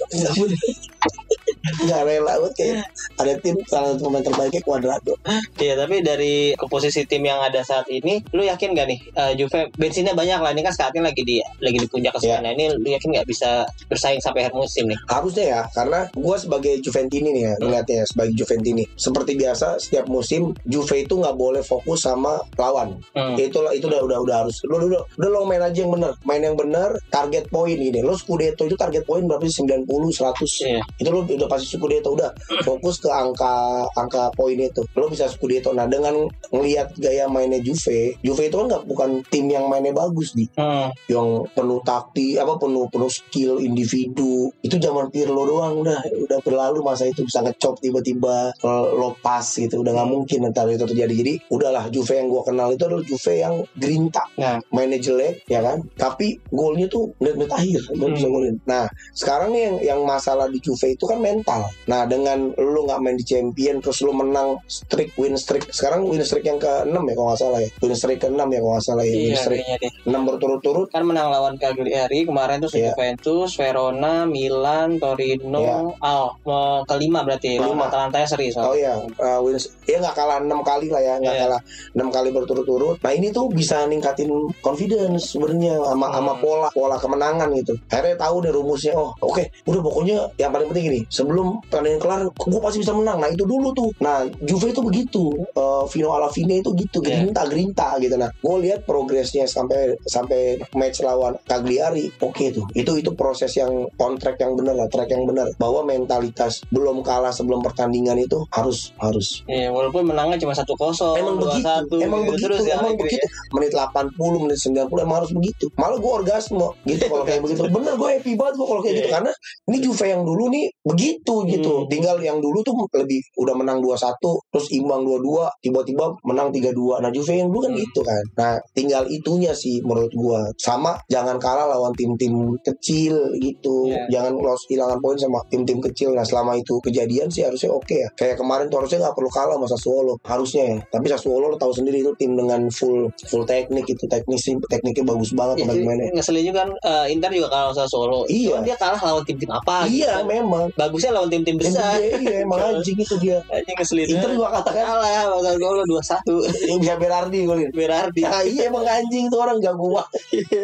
nggak rela banget kayak ada tim salah satu pemain terbaiknya Cuadrado. Iya tapi dari komposisi tim yang ada saat ini, lu yakin gak nih eh, Juve bensinnya banyak lah ini kan saat ini lagi di lagi di puncak Iya. kesulitan. Ini lu yakin nggak bisa bersaing sampai akhir musim nih? harusnya ya karena gue sebagai Juventini nih ya ngeliatnya sebagai Juventini. Seperti biasa setiap musim Juve itu nggak boleh fokus sama lawan. Hmm. itu itu udah udah udah harus lu udah, udah lo main aja yang bener. Main yang bener target poin ini. Lo Scudetto itu target poin berapa sih? 90 100 Iya. itu lo udah pasti Scudetto udah. Fokus ke angka angka poin itu. Lo bisa Scudetto. Nah dengan ngelihat gaya mainnya Juve Juve itu kan nggak bukan tim yang mainnya bagus di. Hmm. yang penuh taktik apa penuh penuh skill individu. Itu zaman Pirlo doang udah udah berlalu masa itu bisa ngecop tiba-tiba eh, lo pas gitu. Udah nggak mungkin ntar itu terjadi. Jadi udahlah Juve yang gua kenal itu adalah Juve yang gerinta. Nah. mainnya jelek ya kan? Tapi golnya tuh menit-menit akhir bisa golin. Nah sekarang nih yang yang masalah di Juve itu kan mental. Nah dengan lo nggak main di champion terus lo menang streak win streak sekarang win streak yang ke-6 ya kalau nggak salah ya win streak ke-6 ya kalau nggak salah ya win Iya streak kayaknya deh. 6 berturut-turut Kan menang lawan Cagliari kemarin tuh Iya. Juventus, Verona, Milan, Torino, Iya. oh, mau kelima berarti. Kelima. Lawan Atalanta ya seri Oh soalnya. iya, uh, Wins, ya nggak kalah enam kali lah ya, nggak Iya. kalah enam kali berturut-turut. Nah ini tuh bisa ningkatin confidence sebenarnya sama Hmm. sama pola pola kemenangan gitu. Akhirnya tahu deh rumusnya. Oh oke, udah pokoknya yang paling penting ini sebelum pertandingan kelar, gue pasti bisa menang. Nah itu dulu tuh. Nah Juve itu begitu, uh, Vino Alavine itu gitu, Iya. gerinta gerinta gitu. Nah gue lihat progresnya sampai sampai match lawan Cagliari, oke tuh. Itu itu proses yang on track yang benar lah, track yang benar. Bahwa mentalitas belum kalah sebelum pertandingan itu harus harus Iya, walaupun menangnya cuma satu kosong, emang begitu emang gitu. begitu terus ya emang begitu menit 80 menit 90 emang harus begitu malah gue orgasme gitu kalau kayak begitu bener gue happy banget gue kalau kayak gitu Iya. karena ini Juve yang dulu nih begitu gitu Hmm. tinggal yang dulu tuh lebih udah menang 2-1 terus imbang 2-2 tiba-tiba menang 3-2 nah Juve yang dulu kan Hmm. gitu kan nah tinggal itunya sih menurut gue sama jangan kalah lawan tim-tim kecil gitu Iya. jangan loss hilangan poin sama tim-tim kecil nah selama itu kejadian sih harusnya oke ya kayak kemarin tuh harusnya nggak perlu kalah sama Sassuolo harusnya ya tapi Sassuolo lo tahu sendiri itu tim dengan full full teknik itu teknik sih tekniknya bagus banget Ya, pemainnya ngeselin juga kan eh, Inter juga kalah sama Solo. Iya. Cuman dia kalah lawan tim-tim apa? iya gitu. memang Bagusnya lawan tim-tim besar. gede, iya emang anjing itu dia Aja ngeselin. Inter juga katakan kalah sama Solo dua satu. yang bisa Berardi golin Berardi. ya iya emang anjing itu orang jago banget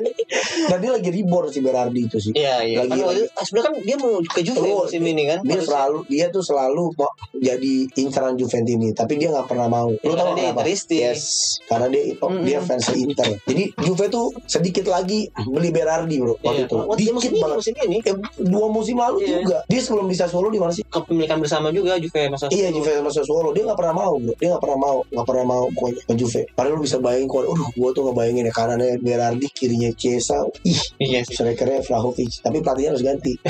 dan dia lagi reborn si Berardi itu sih Iya iya. Lagi- Kan itu- ah, sebenarnya kan dia mau ke Juve Oh, musim ini kan. dia Harusnya. selalu dia tuh selalu mau jadi incaran Juventini tapi dia nggak pernah mau lu Karena tahu dia kenapa interistik. yes karena dia oh, Mm-mm. dia fans Inter jadi Juve tuh sedikit lagi beli Berardi bro waktu Iya. itu Waktu dikit musim ini, banget musim ini Eh, dua musim lalu Iya. juga dia sebelum di Sassuolo di mana sih kepemilikan bersama juga Juve masa Iya Juve sama Sassuolo dia nggak pernah mau bro dia nggak pernah mau nggak pernah mau pokoknya ke Juve padahal lu bisa bayangin kalau uh gua tuh ngebayangin ya kanannya Berardi kirinya Chiesa ih Iya sih. strikernya Vlahovic tapi pelatihnya harus ganti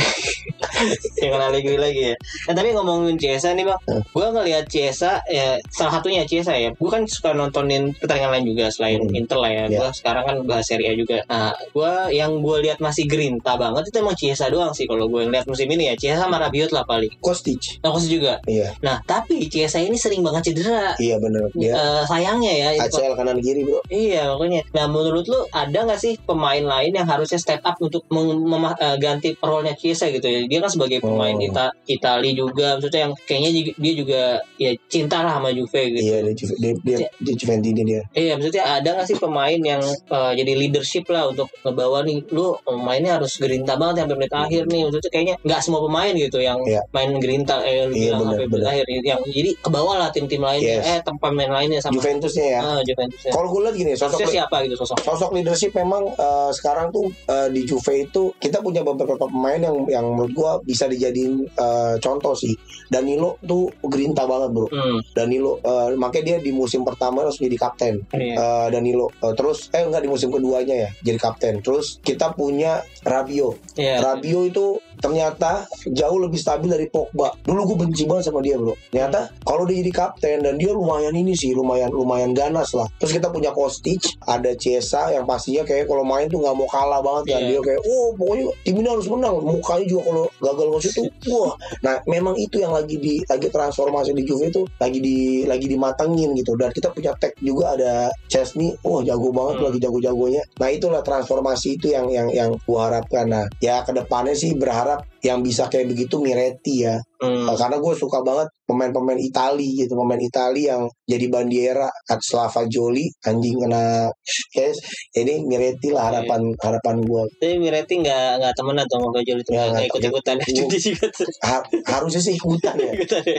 Jangan Allegri lagi ya. Nah tapi ngomongin Chiesa nih bang, Hmm. gue ngelihat Chiesa ya salah satunya Chiesa ya. Gue kan suka nontonin pertandingan lain juga selain Hmm. Inter lah ya. Ya. Gue sekarang kan bahas Serie A juga. Nah gue yang gue lihat masih gerinta banget itu emang Chiesa doang sih kalau gue lihat musim ini ya. Chiesa sama Rabiot lah paling. Kostic. Nah, Kostic juga. Iya, Nah, tapi Chiesa ini sering banget cedera. iya bener. Dia Eh, sayangnya ya. itu. ACL kanan kiri bro. Iya makanya. Nah menurut lu ada nggak sih pemain lain yang harusnya step up untuk meng- mema- eh, role-nya Chiesa gitu ya? Dia kan sebagai pemain Oh. Ita Itali juga, maksudnya yang kayaknya dia juga ya cinta lah sama Juve gitu. Iya dia Juve- dia dia, dia Juventini dia. Iya maksudnya ada nggak sih pemain yang eh, jadi leadership lah untuk ngebawa nih lu mainnya harus gerinta banget sampai menit akhir nih maksudnya kayaknya nggak semua pemain gitu yang Iya. main gerinta eh lu Iya, bilang bener, sampai menit akhir yang jadi ke bawah lah tim-tim lainnya Yes. eh main lainnya sama Juventusnya ya. ah, Juventus ya. Kalau gue lihat gini, sosok Maksudnya siapa gitu sosok sosok leadership memang eh, sekarang tuh eh, di Juve itu kita punya beberapa pemain yang yang menurut gua bisa dijadiin eh, contoh sih. Danilo tuh gerinta banget bro. Hmm, Danilo eh, makanya dia di musim pertama harus jadi kapten. iya. Eh, Danilo Eh, terus eh enggak di musim keduanya ya jadi kapten. Terus kita punya Rabio. Iya. Rabio itu ternyata jauh lebih stabil dari Pogba. Dulu gue benci banget sama dia bro. Ternyata kalau dia jadi kapten dan dia lumayan ini sih lumayan lumayan ganas lah. Terus kita punya Kostic, ada Chiesa yang pastinya kayak kalau main tuh nggak mau kalah banget kan. Iya. Dia kayak oh pokoknya tim ini harus menang. Mukanya juga kalau gagal nge tuh wah. Nah memang itu yang lagi di lagi transformasi di Juve itu lagi di lagi dimatengin gitu. Dan kita punya tag juga ada Chesney. Wah jago banget Hmm. lagi jago-jagonya. Nah itulah transformasi itu yang yang yang gua harapkan. Nah ya ke depannya sih berharap yang bisa kayak begitu Miretti ya. Hmm. Karena gue suka banget pemain-pemain Itali gitu pemain Itali yang jadi bandiera Slava Joli anjing kena yes ini Miretti lah harapan harapan gue Tapi Miretti nggak nggak temen atau mau gajol itu Ya, nggak nggak ikut ikutan juga tuh. Ha- harusnya sih ikutan ya Ikutan ya.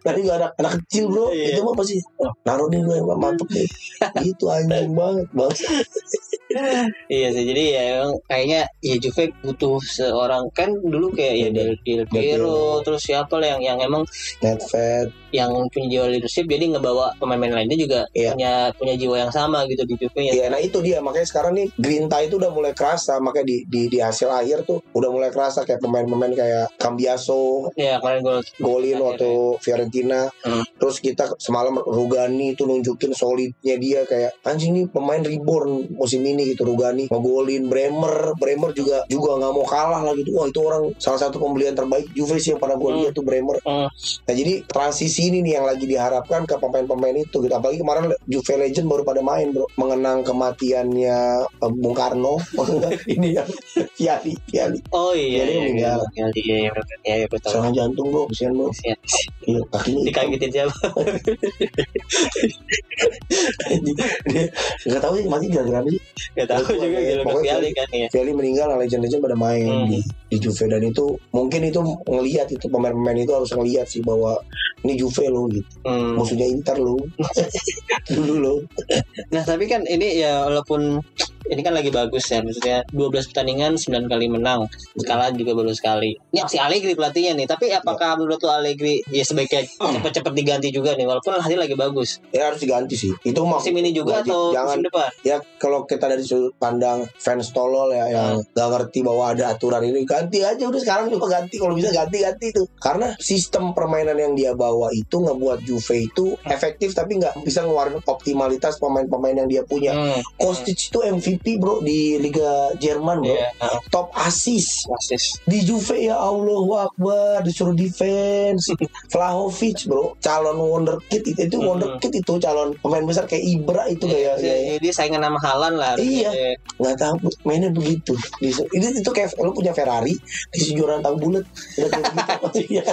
tapi gak ada anak kecil bro Iya. itu mah pasti oh, naruh nih gue mantep nih gitu anjing banget bang Iya sih jadi ya emang kayaknya ya Juve butuh seorang kan dulu kayak ya Del, Del Piero terus siapa lah yang yang emang Nedved yang punya jiwa leadership jadi ngebawa pemain-pemain lainnya juga Iya. punya punya jiwa yang sama gitu di Juve ya. Iya, nah itu dia makanya sekarang nih Grinta itu udah mulai kerasa makanya di, di di hasil akhir tuh udah mulai kerasa kayak pemain-pemain kayak Cambiaso, Ya kemarin gol golin Akhirnya. waktu Fiorentina. Hmm. Terus kita semalam Rugani itu nunjukin solidnya dia kayak anjing nih pemain reborn musim ini gitu Rugani ngegolin Bremer, Bremer juga juga nggak mau kalah lah gitu. Wah itu orang salah satu pembelian terbaik Juve sih yang pernah gue Hmm. lihat tuh Bremer. Hmm. Nah jadi transisi ini nih yang lagi diharapkan ke pemain-pemain itu gitu. Apalagi kemarin Juve Legend baru pada main bro mengenang kematiannya eh, Bung Karno ini ya Piali Piali Oh iya Dia iya meninggal. iya iya iya iya iya iya betul. serangan jantung bro kesian bro Kasihan. iya kakinya. Dikagetin siapa? dia nggak tahu sih mati gara-gara sih Gak Pokoknya- juga gitu pokoknya kali kan ya. Piali meninggal nah legend-legend pada main Hmm. di, di Juve dan itu mungkin itu ngelihat itu pemain-pemain itu harus ngelihat sih bahwa ini Juve lo gitu. Hmm. musuhnya Inter lo dulu lo Nah tapi kan ini ya walaupun ini kan lagi bagus ya maksudnya 12 pertandingan 9 kali menang. Kalah juga baru sekali. Ini si Allegri pelatihnya nih tapi apakah menurut lo Allegri ya sebaiknya cepet-cepet diganti juga nih walaupun hasil lagi bagus. Ya harus diganti sih. Itu musim ini juga atau jangan musim depan? ya kalau kita dari sudut pandang fans tolol ya yang Hmm. gak ngerti bahwa ada aturan ini ganti aja. Udah sekarang juga ganti. Kalau bisa ganti ganti itu karena sistem permainan yang dia bawa itu ngebuat Juve itu efektif tapi nggak bisa ngeluarin optimalitas pemain-pemain yang dia punya. Hmm, Kostic itu MVP bro di Liga Jerman bro. Iya, nah, top assist. Persis. di Juve ya Allah Akbar disuruh defense. Vlahovic bro calon wonderkid itu itu Hmm. wonderkid itu calon pemain besar kayak Ibra itu Iya, kayak dia, kayak- dia saingan sama Halan lah. Iya. harusnya. nggak tahu mainnya begitu. Ini itu kayak lu punya Ferrari di kejuaraan tahu bulat. Udah kayak gitu. Iya.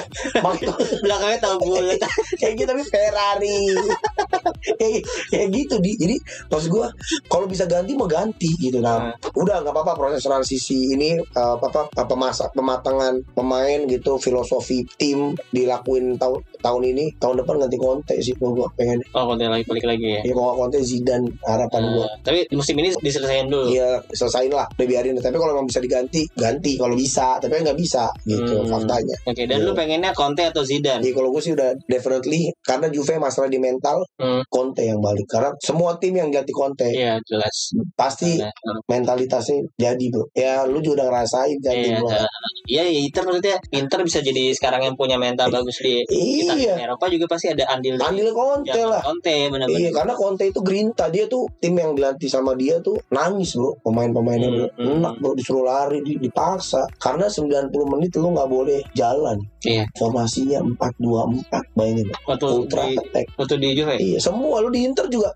Belakangnya tahu bulat. Kayak gitu tapi Ferrari. Kayak, kayak gitu di. Jadi maksud gua kalau bisa ganti mau ganti gitu nah udah nggak apa-apa proses transisi ini uh, apa apa pemasak pematangan pemain gitu filosofi tim dilakuin tahun tahun ini tahun depan ganti Conte sih gua, gua pengen oh konten lagi balik lagi ya ya kalau Conte Zidane harapan gua Nah, tapi musim ini diselesain dulu Iya selesain lah udah biarin tapi kalau emang bisa diganti ganti kalau bisa tapi kan nggak bisa gitu Hmm. faktanya Oke, dan Iya. lu pengennya Conte atau Zidane? jadi kalau gue sih udah definitely karena Juve masalah di mental Hmm. Hmm. Conte yang balik karena semua tim yang ganti Conte Iya jelas. pasti Nah, mentalitasnya jadi bro. Ya lu juga udah ngerasain kan Iya, lu. nah, iya, iya, Inter maksudnya Inter bisa jadi sekarang yang punya mental bagus di kita iya. Eropa juga pasti ada andil andil Conte lah. Conte benar-benar. Iya karena Conte itu gerinta dia tuh tim yang dilatih sama dia tuh nangis bro. Pemain-pemainnya bro Hmm, hmm, enak bro. Disuruh lari di- dipaksa. Karena 90 menit lu nggak boleh jalan. Iya. formasinya 4-2-4 bayangin Waktu ultra di attack. waktu di Juve? Iya semua. Lu di Inter juga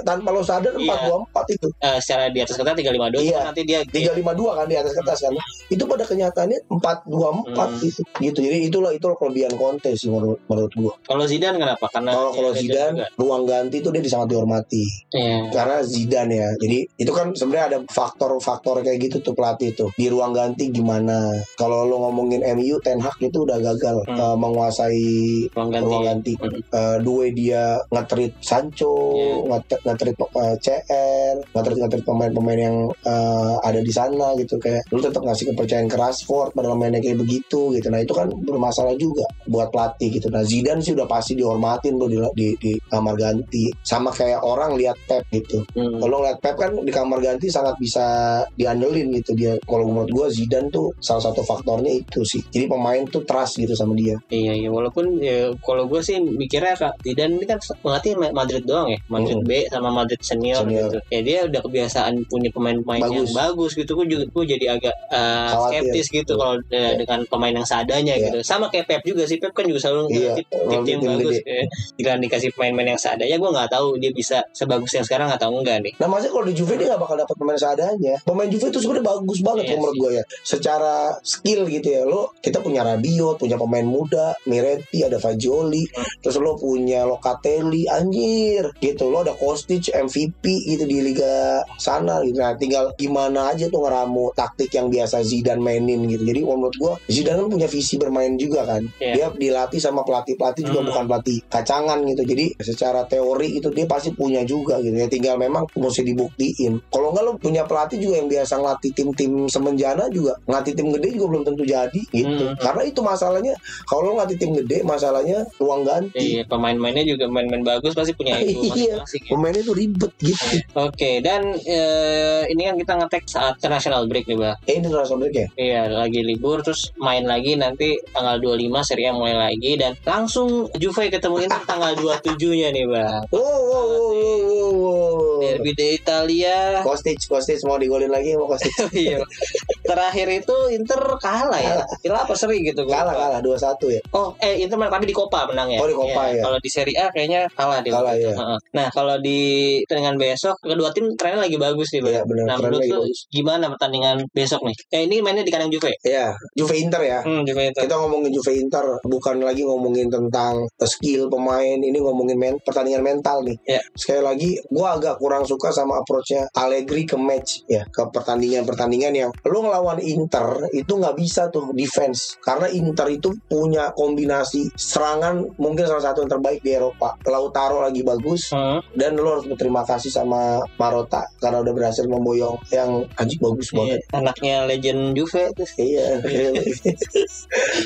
tanpa lo sadar Iya. 4-2-4 itu. Eh, secara di atas kertas 352 Iya. nanti dia 352 kan di atas kertas kan itu pada kenyataannya 4-2-4 Hmm. gitu gitu jadi itulah itulah kelebihan Conte sih menurut menurut gua kalau Zidane kenapa? Karena kalau kalau Zidane juga. ruang ganti itu dia sangat dihormati Iya. karena Zidane ya. Jadi itu kan sebenarnya ada faktor-faktor kayak gitu tuh pelatih tuh. Di ruang ganti gimana? Kalau lo ngomongin MU Ten Hag itu udah gagal Hmm. uh, menguasai ruang ganti. ruang ganti. Hmm. Uh, dua dia ngetrit Sancho, Iya. ngetrit ngetrit uh, CR, ngetrit ngetrit pemain-pemain yang uh, ada di sana gitu kayak lu tetap ngasih kepercayaan ke Rashford padahal mainnya kayak begitu gitu. Nah itu kan bermasalah juga buat pelatih gitu. Nah Zidane sih udah pasti dihormatin lo di, di, di kamar ganti. Sama kayak orang lihat Pep gitu. Hmm. Kalau ngeliat Pep kan di kamar ganti sangat bisa diandelin gitu dia. Kalau menurut gue Zidane tuh salah satu faktornya itu sih. Jadi pemain tuh trust gitu sama dia. Iya, iya walaupun ya, kalau gue sih mikirnya Kak Zidane ini kan melatih Madrid doang ya, Madrid Mm. B sama Madrid senior, Senior. gitu. Ya dia udah kebiasaan punya pemain-pemain yang Bagus. gitu. Gue juga gue jadi agak uh, skeptis gitu kalau uh, Iya. dengan pemain yang seadanya Iya. gitu. Sama kayak Pep juga sih. Pep kan juga selalu ngelatih walaupun tim-tim tim bagus. Ya. Jika dikasih pemain-pemain yang seadanya, gue nggak tahu dia bisa sebagus yang sekarang atau enggak nih. Nah maksudnya kalau di Juve dia gak bakal dapat pemain seadanya. Pemain Juve itu sebenarnya bagus banget kalau menurut gue ya. Secara skill gitu ya. Lo kita punya Rabiot, punya pemain muda, Miretti, ada Fagioli, Hmm. terus lo punya Locatelli, anjir gitu. Lo ada Kostic MVP gitu di liga sana gitu. Nah tinggal gimana aja tuh ngeramu taktik yang biasa Zidane mainin gitu. Jadi menurut gue Zidane kan punya visi bermain juga kan. Iya. Dia dilatih sama pelatih-pelatih juga Hmm. bukan pelatih kacangan gitu. Jadi secara teori itu dia pasti punya juga gitu ya. Tinggal memang mesti dibuktiin. Kalau nggak lo punya pelatih juga yang biasa ngelatih tim-tim semenjana juga ngelatih tim gede juga belum tentu jadi gitu. Hmm. Karena itu masalahnya kalau lo ngelatih tim gede masalahnya ruang ganti. Iya, pemain-pemainnya juga main-main bagus pasti punya ego Iya. masing-masing. ya. Pemainnya tuh ribet gitu. Oke, dan eh, ini kan kita ngetek saat international break nih, Bah. Eh rasa break ya? Iya, lagi libur terus main lagi nanti tanggal 25 Serie A mulai lagi dan langsung Juve ketemu Inter tanggal 27-nya nih, Bang. Oh, oh, oh, oh, oh, oh. Derby d'Italia. Kostic, Kostic mau digolin lagi mau Kostic. Iya. Terakhir itu Inter kalah ya. Kira apa seri gitu kalah kalah dua satu ya. Oh, eh Inter main tapi di Copa menang ya. Oh, di Copa, Iya, ya. Kalau di Serie A kayaknya kalah dia. Kalah, ya. Heeh. Nah, kalau di pertandingan besok kedua tim trennya lagi bagus nih, Bang. Iya benar. Nah, menurut lu bagus. gimana pertandingan besok nih? Eh, ini mainnya di kandang Juve. Ya, Juve Inter ya. Hmm, Juve Inter. Kita ngomongin Juve Inter bukan lagi ngomongin tentang skill pemain, ini ngomongin men pertandingan mental nih. Ya. Sekali lagi, gua agak kurang suka sama approach-nya Allegri ke match ya, ke pertandingan-pertandingan yang lu ngelawan Inter itu nggak bisa tuh defense karena Inter itu punya kombinasi serangan mungkin salah satu yang terbaik di Eropa. Lautaro lagi bagus Hmm. dan lu harus berterima kasih sama Marotta karena udah berhasil memboyong yang anjing bagus Iya, banget. anaknya legend Juve tuh. Iya,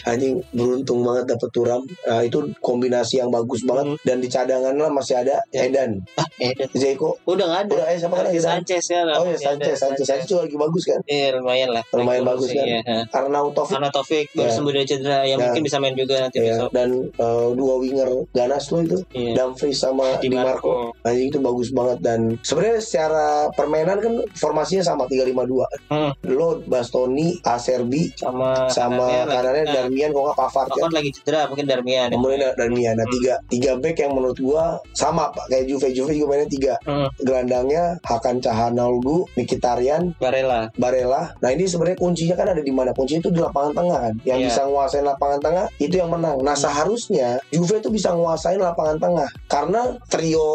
anjing beruntung banget dapet Turam. Nah, itu kombinasi yang bagus banget Hmm. dan di cadangan lah masih ada Ya. Edan, Ah, eh, dan- Zeko. udah nggak ada. Udah eh siapa kan Edan? Sanchez ya. Oh ya. Sanchez, Sanchez, Sanchez juga lagi bagus kan. Iya, lumayan lah. Lumayan bagus kan. Iya. Arnautovic Karena Taufik baru sembuh dari cedera yang Ya. mungkin bisa main juga nanti besok. dan eh, dua winger ganas lo itu, Iya. Dumfries sama Di Marco. Anjing itu bagus banget dan sebenarnya secara permainan kan formasinya sama 352. Hmm. Lo Bastoni, Acerbi sama sama kanannya kanannya nah, Darmian kok nggak Pavard ya. Lagi cedera mungkin Darmian. ya. Kemudian ada Darmian. Nah, tiga, tiga back yang menurut gua sama pak kayak Juve. Juve juga mainnya tiga. Hmm, Gelandangnya Hakan Cahanoglu, Mkhitaryan, Barella. Barella. Nah ini sebenarnya kuncinya kan ada di mana? Kuncinya itu di lapangan tengah kan. Yang Iya. bisa nguasain lapangan tengah itu yang menang. Nah Hmm. seharusnya Juve itu bisa nguasain lapangan tengah karena trio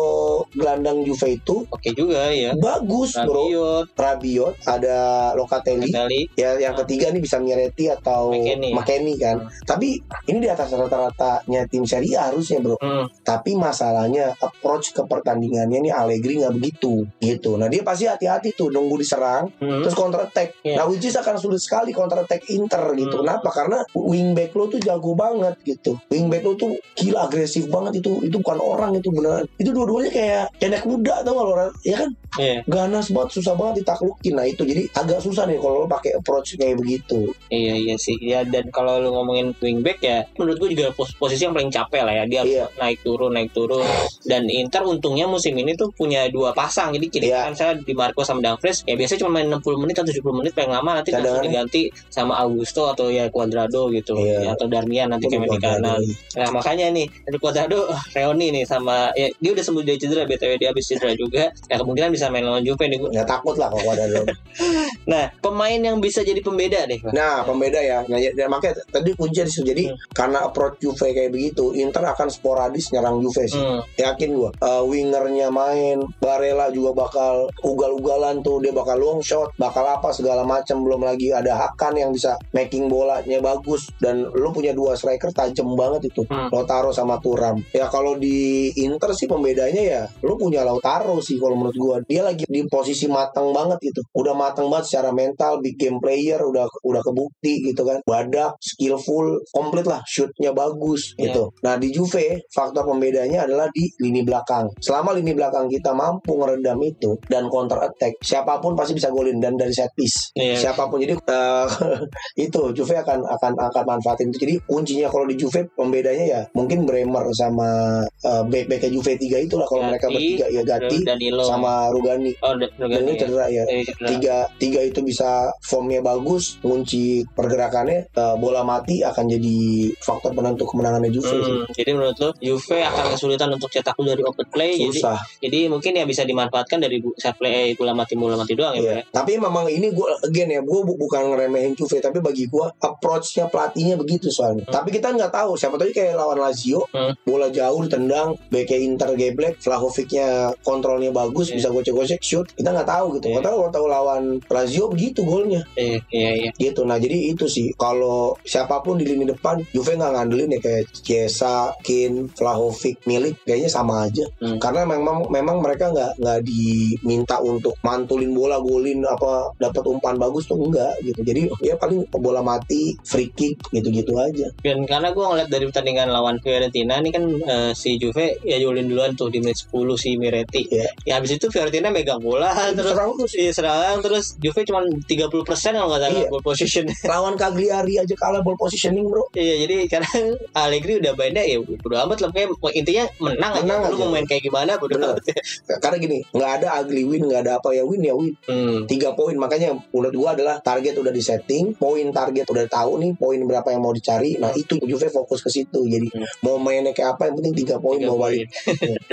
gelandang Juve itu Oke juga ya. bagus bro. Rabiot, Rabiot, ada Locatelli. Italy. Ya, yang ketiga nih bisa Miretti atau McKennie. McKennie kan. Hmm. Tapi ini di atas rata-ratanya tim Serie A harusnya bro. Hmm. Tapi masalahnya approach ke pertandingannya nih Allegri nggak begitu gitu. Nah dia pasti hati-hati tuh nunggu diserang Hmm. terus counter attack. Iya. Nah which is akan sulit sekali counter attack Inter gitu. Hmm. Kenapa? Karena wingback lo tuh jago banget gitu. Wingback lo tuh gila agresif banget itu. Itu bukan orang itu beneran. Itu dua-duanya kayak kayak muda tau gak lo? Ya kan Iya, ganas banget susah banget ditaklukin. Nah itu jadi agak susah nih kalau lo pakai approach kayak begitu. iya iya sih. Ya dan kalau lu ngomongin wingback ya, menurut gua juga pos- posisi yang paling capek lah ya. Dia harus Iya. naik turun naik turun. Dan Inter untungnya musim ini tuh punya dua pasang. Jadi kiri Iya. kanan saya di Marco sama Dumfries ya biasanya cuma main 60 menit atau 70 menit paling lama nanti langsung diganti sama Augusto atau ya Cuadrado gitu Iya. Ya, atau Darmian nanti kayak di kanan. Nah makanya nih dari Cuadrado Reoni nih sama ya dia udah sembuh dari cedera btw dia habis cedera juga ya kemungkinan bisa main lawan Juve nih gua. Nggak takut lah kalau ada lo. Nah pemain yang bisa jadi pembeda deh Pak. Nah, pembeda ya. Nah, ya, dan makanya tadi kunci di situ. Jadi Hmm. karena approach Juve kayak begitu, Inter akan sporadis nyerang Juve sih. Hmm. Yakin gua. Uh, wingernya main, Barella juga bakal ugal-ugalan tuh, dia bakal long shot, bakal apa segala macam. Belum lagi ada Hakan yang bisa making bolanya bagus dan lu punya dua striker tajam banget itu. Hmm. Lautaro sama Turam. Ya kalau di Inter sih pembedanya ya lu punya Lautaro sih kalau menurut gua. Dia lagi di posisi matang banget gitu. Udah matang banget secara mental, big game player udah udah kebukti gitu kan. Badak, skillful, komplit lah, shootnya bagus Iya. gitu. Nah di Juve faktor pembedanya adalah di lini belakang. Selama lini belakang kita mampu ngeredam itu dan counter attack, siapa pun pasti bisa golin dan dari set piece. Iya. Siapa pun jadi eh, itu Juve akan akan akan manfaatin itu. Jadi kuncinya kalau di Juve pembedanya ya mungkin Bremer sama uh, back back Juve 3 itulah kalau mereka bertiga ya Gatti Danilo sama Rugani. oh ini ya. cedera ya. Eh, cedera. Tiga, tiga itu bisa formnya bagus, kunci pergerakannya, eh, bola mati akan jadi faktor penentu kemenangannya Juve sih. Hmm, jadi menurut lo Juve akan kesulitan untuk cetak gol dari open play jadi Susah. jadi mungkin ya bisa dimanfaatkan dari bu- set play bola mati bola mati doang ya Pak, Iya. ya. Tapi memang ini gue again ya, gue bukan ngeremehin Juve, tapi bagi gue approach-nya pelatihnya begitu soalnya. Hmm. Tapi kita nggak tahu, siapa tahu kayak lawan Lazio, Hmm. bola jauh ditendang, beke Inter geblek, Vlahovicnya kontrolnya bagus, Iya. bisa gocek-gocek shoot, kita nggak tahu gitu. Nggak tahu kalau tahu lawan Lazio begitu golnya, Iya iya iya. gitu. Nah jadi itu sih, kalau siapa pun di lini depan, Juve nggak ngandelin ya kayak Chiesa, Kin, Vlahovic, Milik, kayaknya sama aja. Hmm. Karena memang memang mereka nggak nggak diminta untuk mantulin bola golin apa dapat umpan bagus tuh enggak gitu jadi ya paling bola mati free kick gitu-gitu aja Dan karena gue ngeliat dari pertandingan lawan Fiorentina ini kan eh, si Juve ya jolin duluan tuh di menit 10 si Miretti. Iya. Ya habis itu Fiorentina megang bola terus serang terus Iya serang terus Juve cuma 30% kalau nggak salah Iya. ball position. lawan Cagliari aja kalah ball positioning bro Iya jadi karena Allegri udah mainnya ya udah amat lah pokoknya intinya menang, Menang aja. Lu aja. mau main kayak gimana udah amat. karena gini nggak ada ugly win nggak ada apa ya win ya win Hmm. tiga poin makanya menurut gua adalah target udah di setting poin target udah tahu nih poin berapa yang mau dicari nah itu Juve fokus ke situ jadi Hmm. mau mainnya kayak apa yang penting tiga poin mau balik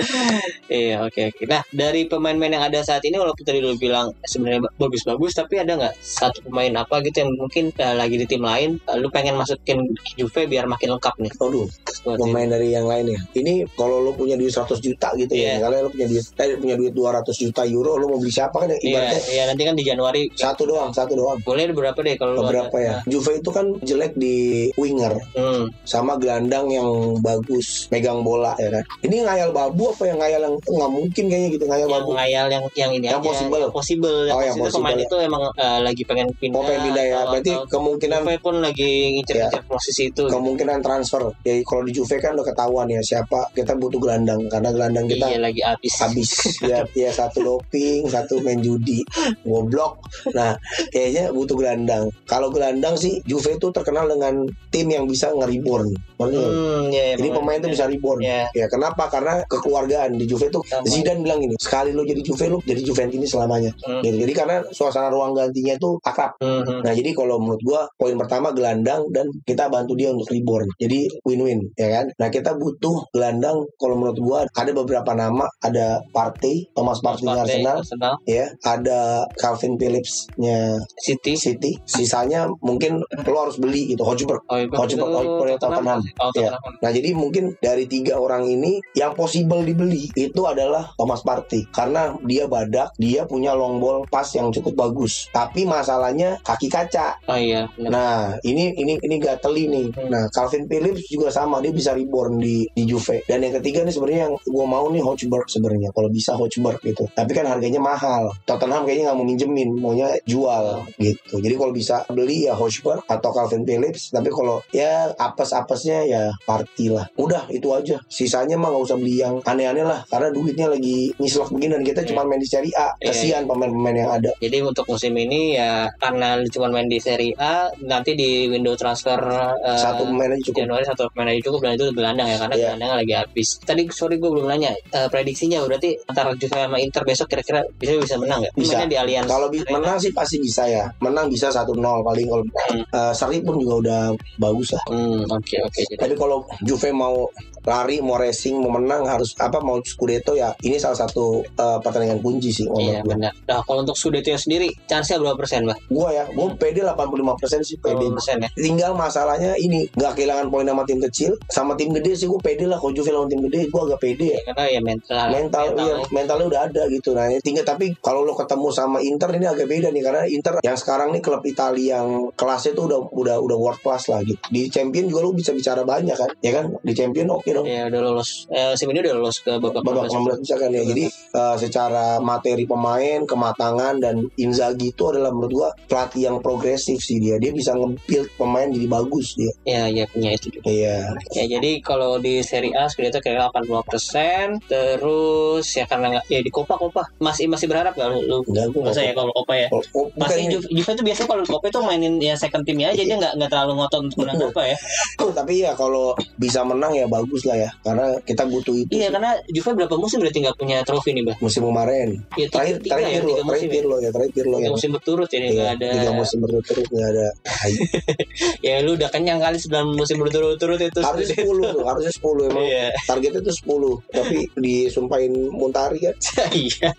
Iya oke oke. Nah dari pemain-pemain yang ada saat ini walaupun tadi lu bilang sebenarnya ba- bagus-bagus tapi ada nggak satu pemain apa gitu yang mungkin eh, lagi di tim lain eh, lu pengen masukin Juve biar makin lengkap nih. Aduh, ini. pemain dari yang lain ya. Ini kalau lo punya duit 100 juta gitu Iya. ya. Kalian lo punya duit eh, punya duit 200 juta euro, lo mau beli siapa kan ya? Iya Ibaratnya iya nanti kan di Januari satu doang, satu doang. boleh berapa deh kalau lu ada. ya. Juve itu kan jelek di winger Hmm. sama gelandang yang bagus megang bola ya kan. Ini ngayal babu apa yang ngayal yang nggak mungkin kayaknya gitu ngayal Yang babu. ngayal yang yang ini Yang aja, possible. yang possible. Yang Oh, yang possible pemain possible. itu emang eh, lagi pengen pindah. Mau pengen pindah ya. atau- Berarti atau kemungkinan Juve pun lagi ngincer-ngincer posisi itu. kemungkinan transfer. Ya kalau di Juve kan udah ketahuan ya siapa kita butuh gelandang karena gelandang kita Iya lagi habis. habis ya ya satu doping satu main judi goblok nah kayaknya butuh gelandang kalau gelandang sih Juve itu terkenal dengan tim yang bisa nge-reborn Hmm, iya, jadi emang. pemain itu bisa reborn Iya. ya kenapa karena kekeluargaan di Juve itu. Zidane bilang ini sekali lo jadi Juve lu jadi Juventini selamanya Hmm. gitu. jadi karena suasana ruang gantinya itu akrab Mhm. Nah jadi kalau menurut gua poin pertama gelandang dan kita bantu dia untuk reborn. Jadi win-win ya kan. Nah kita butuh gelandang kalau menurut gua ada beberapa nama ada Partey, Thomas Partey Arsenal Arsenal, ya, ada Calvin Phillips-nya City. City. Sisanya mungkin lo harus beli gitu. Oh, itu Hojberg, Hojberg Tottenham. Tottenham. Nah jadi mungkin dari tiga orang ini yang possible dibeli itu adalah Thomas Partey karena dia badak, dia punya long ball pass yang cukup bagus. Tapi masalahnya kaki kaca. Oh iya. Nah, ini ini ini gateli nih. Hmm. Nah, Calvin Phillips juga sama, dia bisa reborn di di Juve. Dan yang ketiga nih sebenarnya yang gua mau nih Hotspur sebenarnya. Kalau bisa Hotspur gitu. Tapi kan harganya mahal. Tottenham kayaknya nggak mau minjemin, maunya jual gitu. Jadi kalau bisa beli ya Hotspur atau Calvin Phillips. Tapi kalau ya apes-apesnya ya Party lah. Udah itu aja. Sisanya mah nggak usah beli yang aneh-aneh lah. Karena duitnya lagi ngislok begini dan kita. Cuma main di Serie A. Iya, Kasihan pemain-pemain yang ada. Jadi untuk musim ini ya karena cuma main di Serie A, nanti di window transfer eh, Satu pemain aja cukup. Januari satu pemain aja cukup dan itu gelandang ya karena Iya. gelandangnya lagi habis. Tadi sorry gue belum nanya eh, prediksinya berarti antara Juve sama Inter besok kira-kira bisa bisa menang nggak? Bisa. Mainnya di Allianz. Kalau bi- menang sih pasti bisa ya. Menang bisa 1-0 paling kalau Hmm. eh, seri pun juga udah bagus lah. Hmm, oke oke. Jadi Tapi kalau Juve mau lari, mau racing, mau menang harus apa mau Scudetto ya ini salah satu eh, pertandingan kunci sih Iya benar. Nah kalau untuk Scudetto sendiri, chance-nya berapa persen, Mbak? Gua ya, gua pede 85% sih pede. 20 persen ya. Tinggal masalahnya ini nggak kehilangan poin sama tim kecil, sama tim gede sih gue pede lah. Kalau Juve lawan tim gede, gue agak pede ya. Karena ya mental. mental, iya, mentalnya udah ada gitu nah ini tinggal tapi kalau lo ketemu sama Inter ini agak beda nih karena Inter yang sekarang nih klub Italia yang kelasnya tuh udah udah udah world class lah gitu di Champion juga lo bisa bicara banyak kan ya kan di Champion oke dong. Ya udah lolos. Eh, musim ini udah lolos ke babak babak 16 bisa kan ya. Jadi eh, secara materi pemain kematangan dan Inzaghi itu adalah menurut gua pelatih yang progresif sih dia. Dia bisa nge-build pemain jadi bagus dia. Ya, ya punya itu juga. iya. Ya jadi kalau di Serie A Scudetto kira 80% terus ya karena nggak ya di Copa Copa. Masih masih berharap nggak lu, enggak gua masa ya kalau Copa ya? Oh, oh, bukannya- Juve, Juve itu biasanya kalau Copa itu mainin ya second timnya aja. Dia nggak nggak terlalu ngotot untuk menang Copa ya. Tapi ya kalau bisa menang ya bagus lah ya. Karena kita butuh itu iya sih. karena Juve berapa musim berarti nggak punya trofi nih bah musim kemarin. Ya, tiga, terakhir tiga terakhir ya lo terakhir ya. lo ya terakhir lo ya. musim berturut jadi Iya, nggak ada. tiga musim berturut-turut nggak ada. Ya lu udah kenyang kali 9 musim berturut-turut itu. Harusnya 10 tuh harusnya 10 emang Iya. targetnya tuh 10 tapi disumpahin Muntari kan. Iya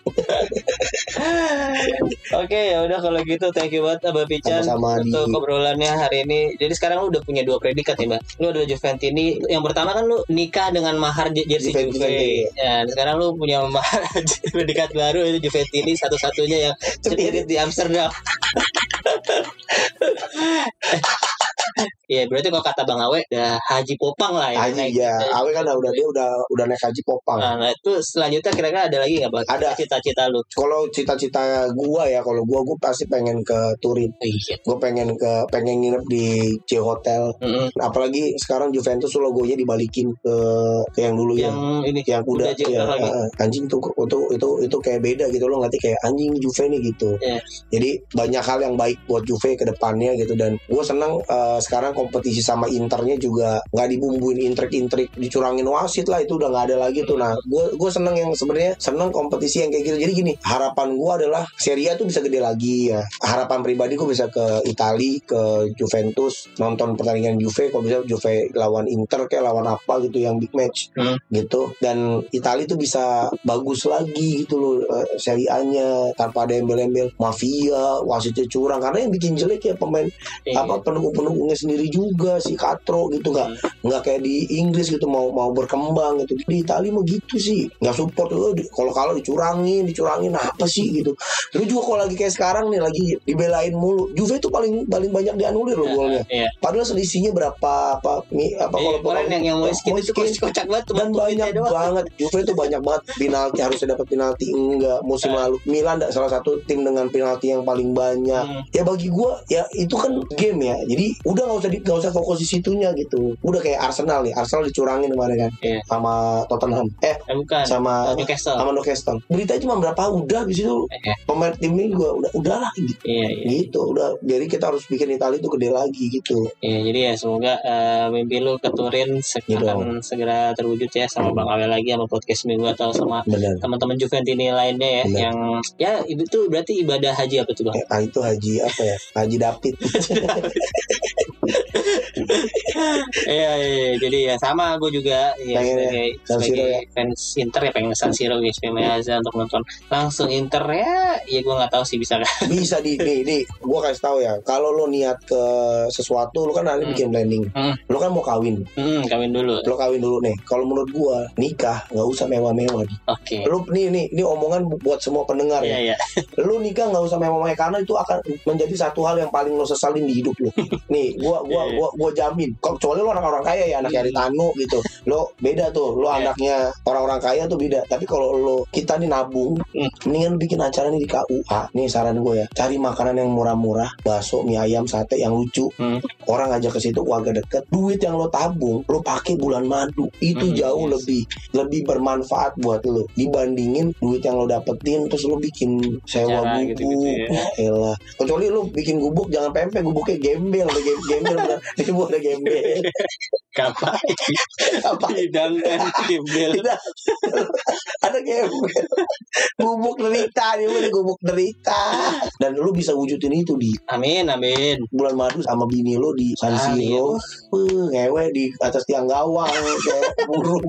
oke ya udah kalau gitu thank you banget Abah Pican Sama-sama, untuk Di. obrolannya hari ini. Jadi sekarang lu udah punya dua predikat nih mbak? Lu adalah Juventini yang pertama kan lu nikah dengan mahar jersey Juve- ya dan sekarang lu punya mahar predikat baru itu Juventini satu-satunya yang sendiri di Amsterdam Iya berarti kalau kata Bang Awe udah Haji Popang lah ya. Haji naik ya gitu. Awe kan udah dia udah udah naik haji popang Nah, nah, itu selanjutnya kira-kira ada lagi nggak bang? Ada. cita-cita lu. kalau cita-cita gua ya kalau gua gua pasti pengen ke Turin Iya. gua pengen ke pengen nginep di C Hotel Mm-mm. apalagi sekarang Juventus logonya dibalikin ke, ke yang dulu Yang yang ini yang udah ya, lagi. anjing tuh itu itu itu kayak beda gitu loh ngerti kayak anjing Juve nih gitu Iya. jadi banyak hal yang baik buat Juve ke depannya gitu dan gue seneng uh, sekarang kompetisi sama Internya juga nggak dibumbuin intrik-intrik dicurangin wasit lah itu udah nggak ada lagi tuh. Nah gue gue seneng yang sebenarnya seneng kompetisi yang kayak gitu. Jadi gini harapan gue adalah Serie A tuh bisa gede lagi ya. Harapan pribadi gue bisa ke Itali ke Juventus nonton pertandingan Juve kalau bisa Juve lawan Inter kayak lawan apa gitu yang big match Hmm. gitu. Dan Itali tuh bisa bagus lagi gitu loh eh, Serie A-nya tanpa ada embel-embel. Mafia wasitnya curang. Karena yang bikin jelek ya pemain Iya. apa pendukung-pendukungnya sendiri juga si Katro gitu nggak Hmm. nggak kayak di Inggris gitu mau mau berkembang gitu. Di Itali mah gitu sih nggak support tuh di- kalau kalau dicurangin dicurangin apa sih gitu. Lu juga kalau lagi kayak sekarang nih lagi dibelain mulu Juve tuh paling paling banyak dianulir loh golnya. Iya. padahal selisihnya berapa apa mi- apa Iya, kemarin yang yang Moiskin itu kocak banget dan banyak banget. Juve itu banyak banget penalti harusnya dapat penalti enggak musim lalu. Milan salah satu tim dengan penalti yang paling banyak. Hmm. ya bagi gua ya itu kan game ya. Jadi udah nggak usah di gak usah fokus di situnya gitu udah kayak Arsenal nih Arsenal dicurangin kemarin kan Iya. sama Tottenham eh Eh, bukan. sama Newcastle. sama Newcastle berita cuma berapa udah di situ Eh, pemain tim ini juga udah udahlah gitu Iya, iya. gitu udah jadi kita harus bikin Italia itu gede lagi gitu Iya, jadi ya semoga eh, mimpi lu keturin se- Gitu. akan segera terwujud ya sama Bang Awel lagi sama podcast minggu atau sama teman-teman Juventini lainnya ya Benar. yang ya itu tuh berarti ibadah haji apa tuh bang? Eh, ah, itu Haji apa ya Haji David Iya, iya, iya. jadi ya sama gue juga. Ya Pengen ya, sebagai Siro sebagai ya. fans Inter ya pengen San Siro guys Meazza untuk nonton. Langsung Inter ya ya gue nggak tahu sih bisa kan bisa di nih, nih gue kasih tahu ya. Kalau lo niat ke sesuatu lo kan nanti Hmm. bikin planning. Hmm. lo kan mau kawin. Hmm, kawin dulu. Lo kawin dulu nih. Kalau menurut gue nikah nggak usah mewah-mewah Di. oke. Lo nih nih ini omongan bu- buat semua pendengar iya ya. iya. Lo nikah nggak usah mewah-mewah karena itu akan menjadi satu hal yang paling lo sesalin di hidup lo. Nih gua gua Iya. gua gua jamin. Kecuali lo orang-orang kaya ya anak dari Tanu gitu. Lo beda tuh. Lo Iya. anaknya orang-orang kaya tuh beda. Tapi kalau lo kita nih nabung Hmm. mendingan bikin acara nih di KUA nih saran gue ya. Cari makanan yang murah-murah. Bakso mie ayam sate yang lucu. Hmm. orang ngajak ke situ keluarga deket. Duit yang lo tabung lo pakai bulan madu. Itu Hmm, jauh yes. lebih lebih bermanfaat buat lo dibandingin duit yang lo dapetin terus lo bikin sewa Acara gubuk gitu-gitu ya. ya elah. Kecuali lo bikin gubuk jangan pempek gubuknya gembel udah gem- gembel itu udah gembel kapan? Apa hidangkan gembel ada gembel gubuk derita nih udah gubuk derita. Dan lo bisa wujudin itu di amin amin. bulan madu sama bini lo di San. Siro. Ngewe di atas tiang gawang kayak burung.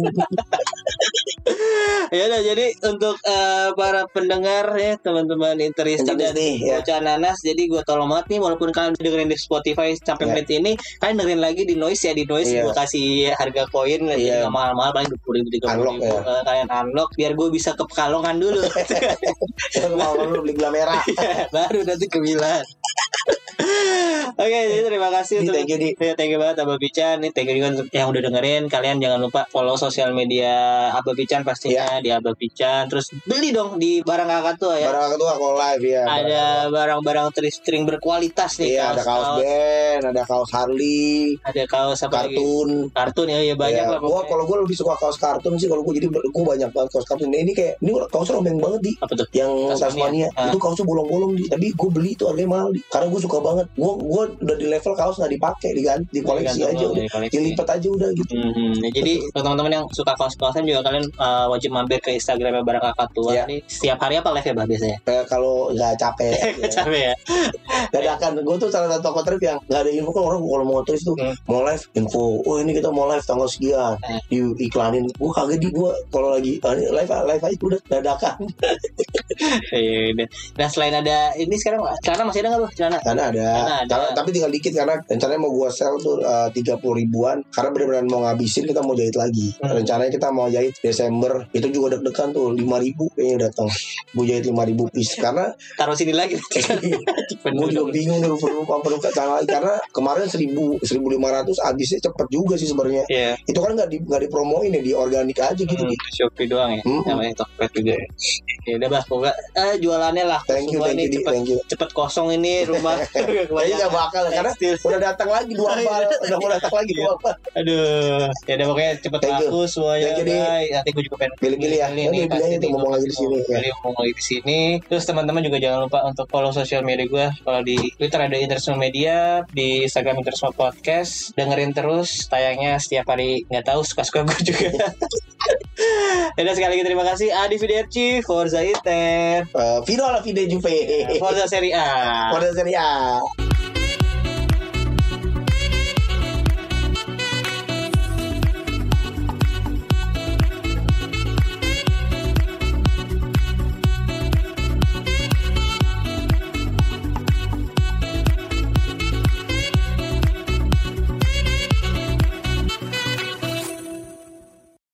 Ya udah jadi untuk eh, para pendengar ya teman-teman Interest dan nih, ya. nanas jadi gue tolong banget nih walaupun kalian dengerin di Spotify sampai Ya. menit ini kalian dengerin lagi di noise ya di noise Iya. gue kasih harga koin Iya. nggak mahal-mahal paling dua puluh ribu tiga puluh ribu ya. Eh, kalian unlock biar gue bisa ke Pekalongan dulu mau lu beli gula merah baru nanti ke Milan Oke, jadi terima kasih untuk thank you, Di. Ya, thank you banget Abah Bican. Nih, thank you juga yang udah dengerin. Kalian jangan lupa follow sosial media Abah Bican pastinya di Abah Bican. Terus beli dong di barang kakak tuh ya. barang kedua kalau live ya ada barang-barang string berkualitas nih. Iya ada kaos band ada kaos Harley ada kaos apa lagi? kartun Kartun ya, ya banyak Iya, lah. gua kalau gue lebih suka kaos kartun sih kalau gue jadi gue banyak banget kaos kartun Nah, ini kayak ini kaosnya robeng banget di Apa tuh? yang Tasmania. Tasmania Ah. itu kaosnya bolong-bolong di tapi gue beli itu harganya mahal di karena gue suka banget gue gue udah di level kaos nggak dipakai diganti di koleksi Gantung aja lo, udah dilipat aja udah gitu Mhm. Nah, jadi untuk teman-teman yang suka kaos-kaosan juga kalian uh, wajib mampir ke Instagramnya Barang Kakak Tua. Iya. Ini setiap hari apa live ya Bah biasanya? Kayak kalau nggak capek ya. Capek ya. dadakan gue tuh salah satu toko trip yang nggak ada info orang kalau mau tulis tuh Hmm. mau live info oh ini kita mau live tanggal sekian Hmm. diiklanin gue kaget di gue kalau lagi ah, live ah, live aja udah dadakan Iya. Nah selain ada ini sekarang celana masih ada nggak lu celana? karena ada, Karena ada. Karena- tapi tinggal dikit karena rencananya mau gue sell tuh tiga puluh ribuan karena benar-benar mau ngabisin kita mau jahit lagi Hmm. rencananya kita mau jahit Desember itu juga deg-degan tuh lima ribu kayaknya datang gue jahit lima ribu piece karena Taruh sini lagi. gue juga bingung perlu perlu lagi karena kemarin seribu lima ratus habisnya cepet juga sih sebenarnya Iya. itu kan nggak di nggak dipromoin ya di organik aja gitu Hmm, Shopee doang ya. Hmm. Namanya Tokped juga. Ya udah bah, pokoknya eh, jualannya lah. thank you Semua thank ini you cepet thank you cepet kosong ini rumah. Kayaknya nggak bakal karena Tekstil. udah datang lagi dua bal udah mau datang lagi dua bal Aduh, ya udah pokoknya cepet laku semuanya. Thank you, Di. Bye. Nanti gue juga pengen Pilih-pilih ya. Ya, pilih pasti nih, ngomong lagi di sini, ya. Ngomong lagi di sini. Terus teman-teman juga jangan lupa untuk follow sosial media gue. Kalau di Twitter ada Interisme Media, di Instagram Interisme Podcast. Dengerin terus tayangnya setiap hari. Nggak tahu suka-suka gue juga. Yaudah sekali lagi terima kasih Adi Fiderci, Forza Inter, Eh, Vino lah Vide Juve Forza Serie A. Pada Serie A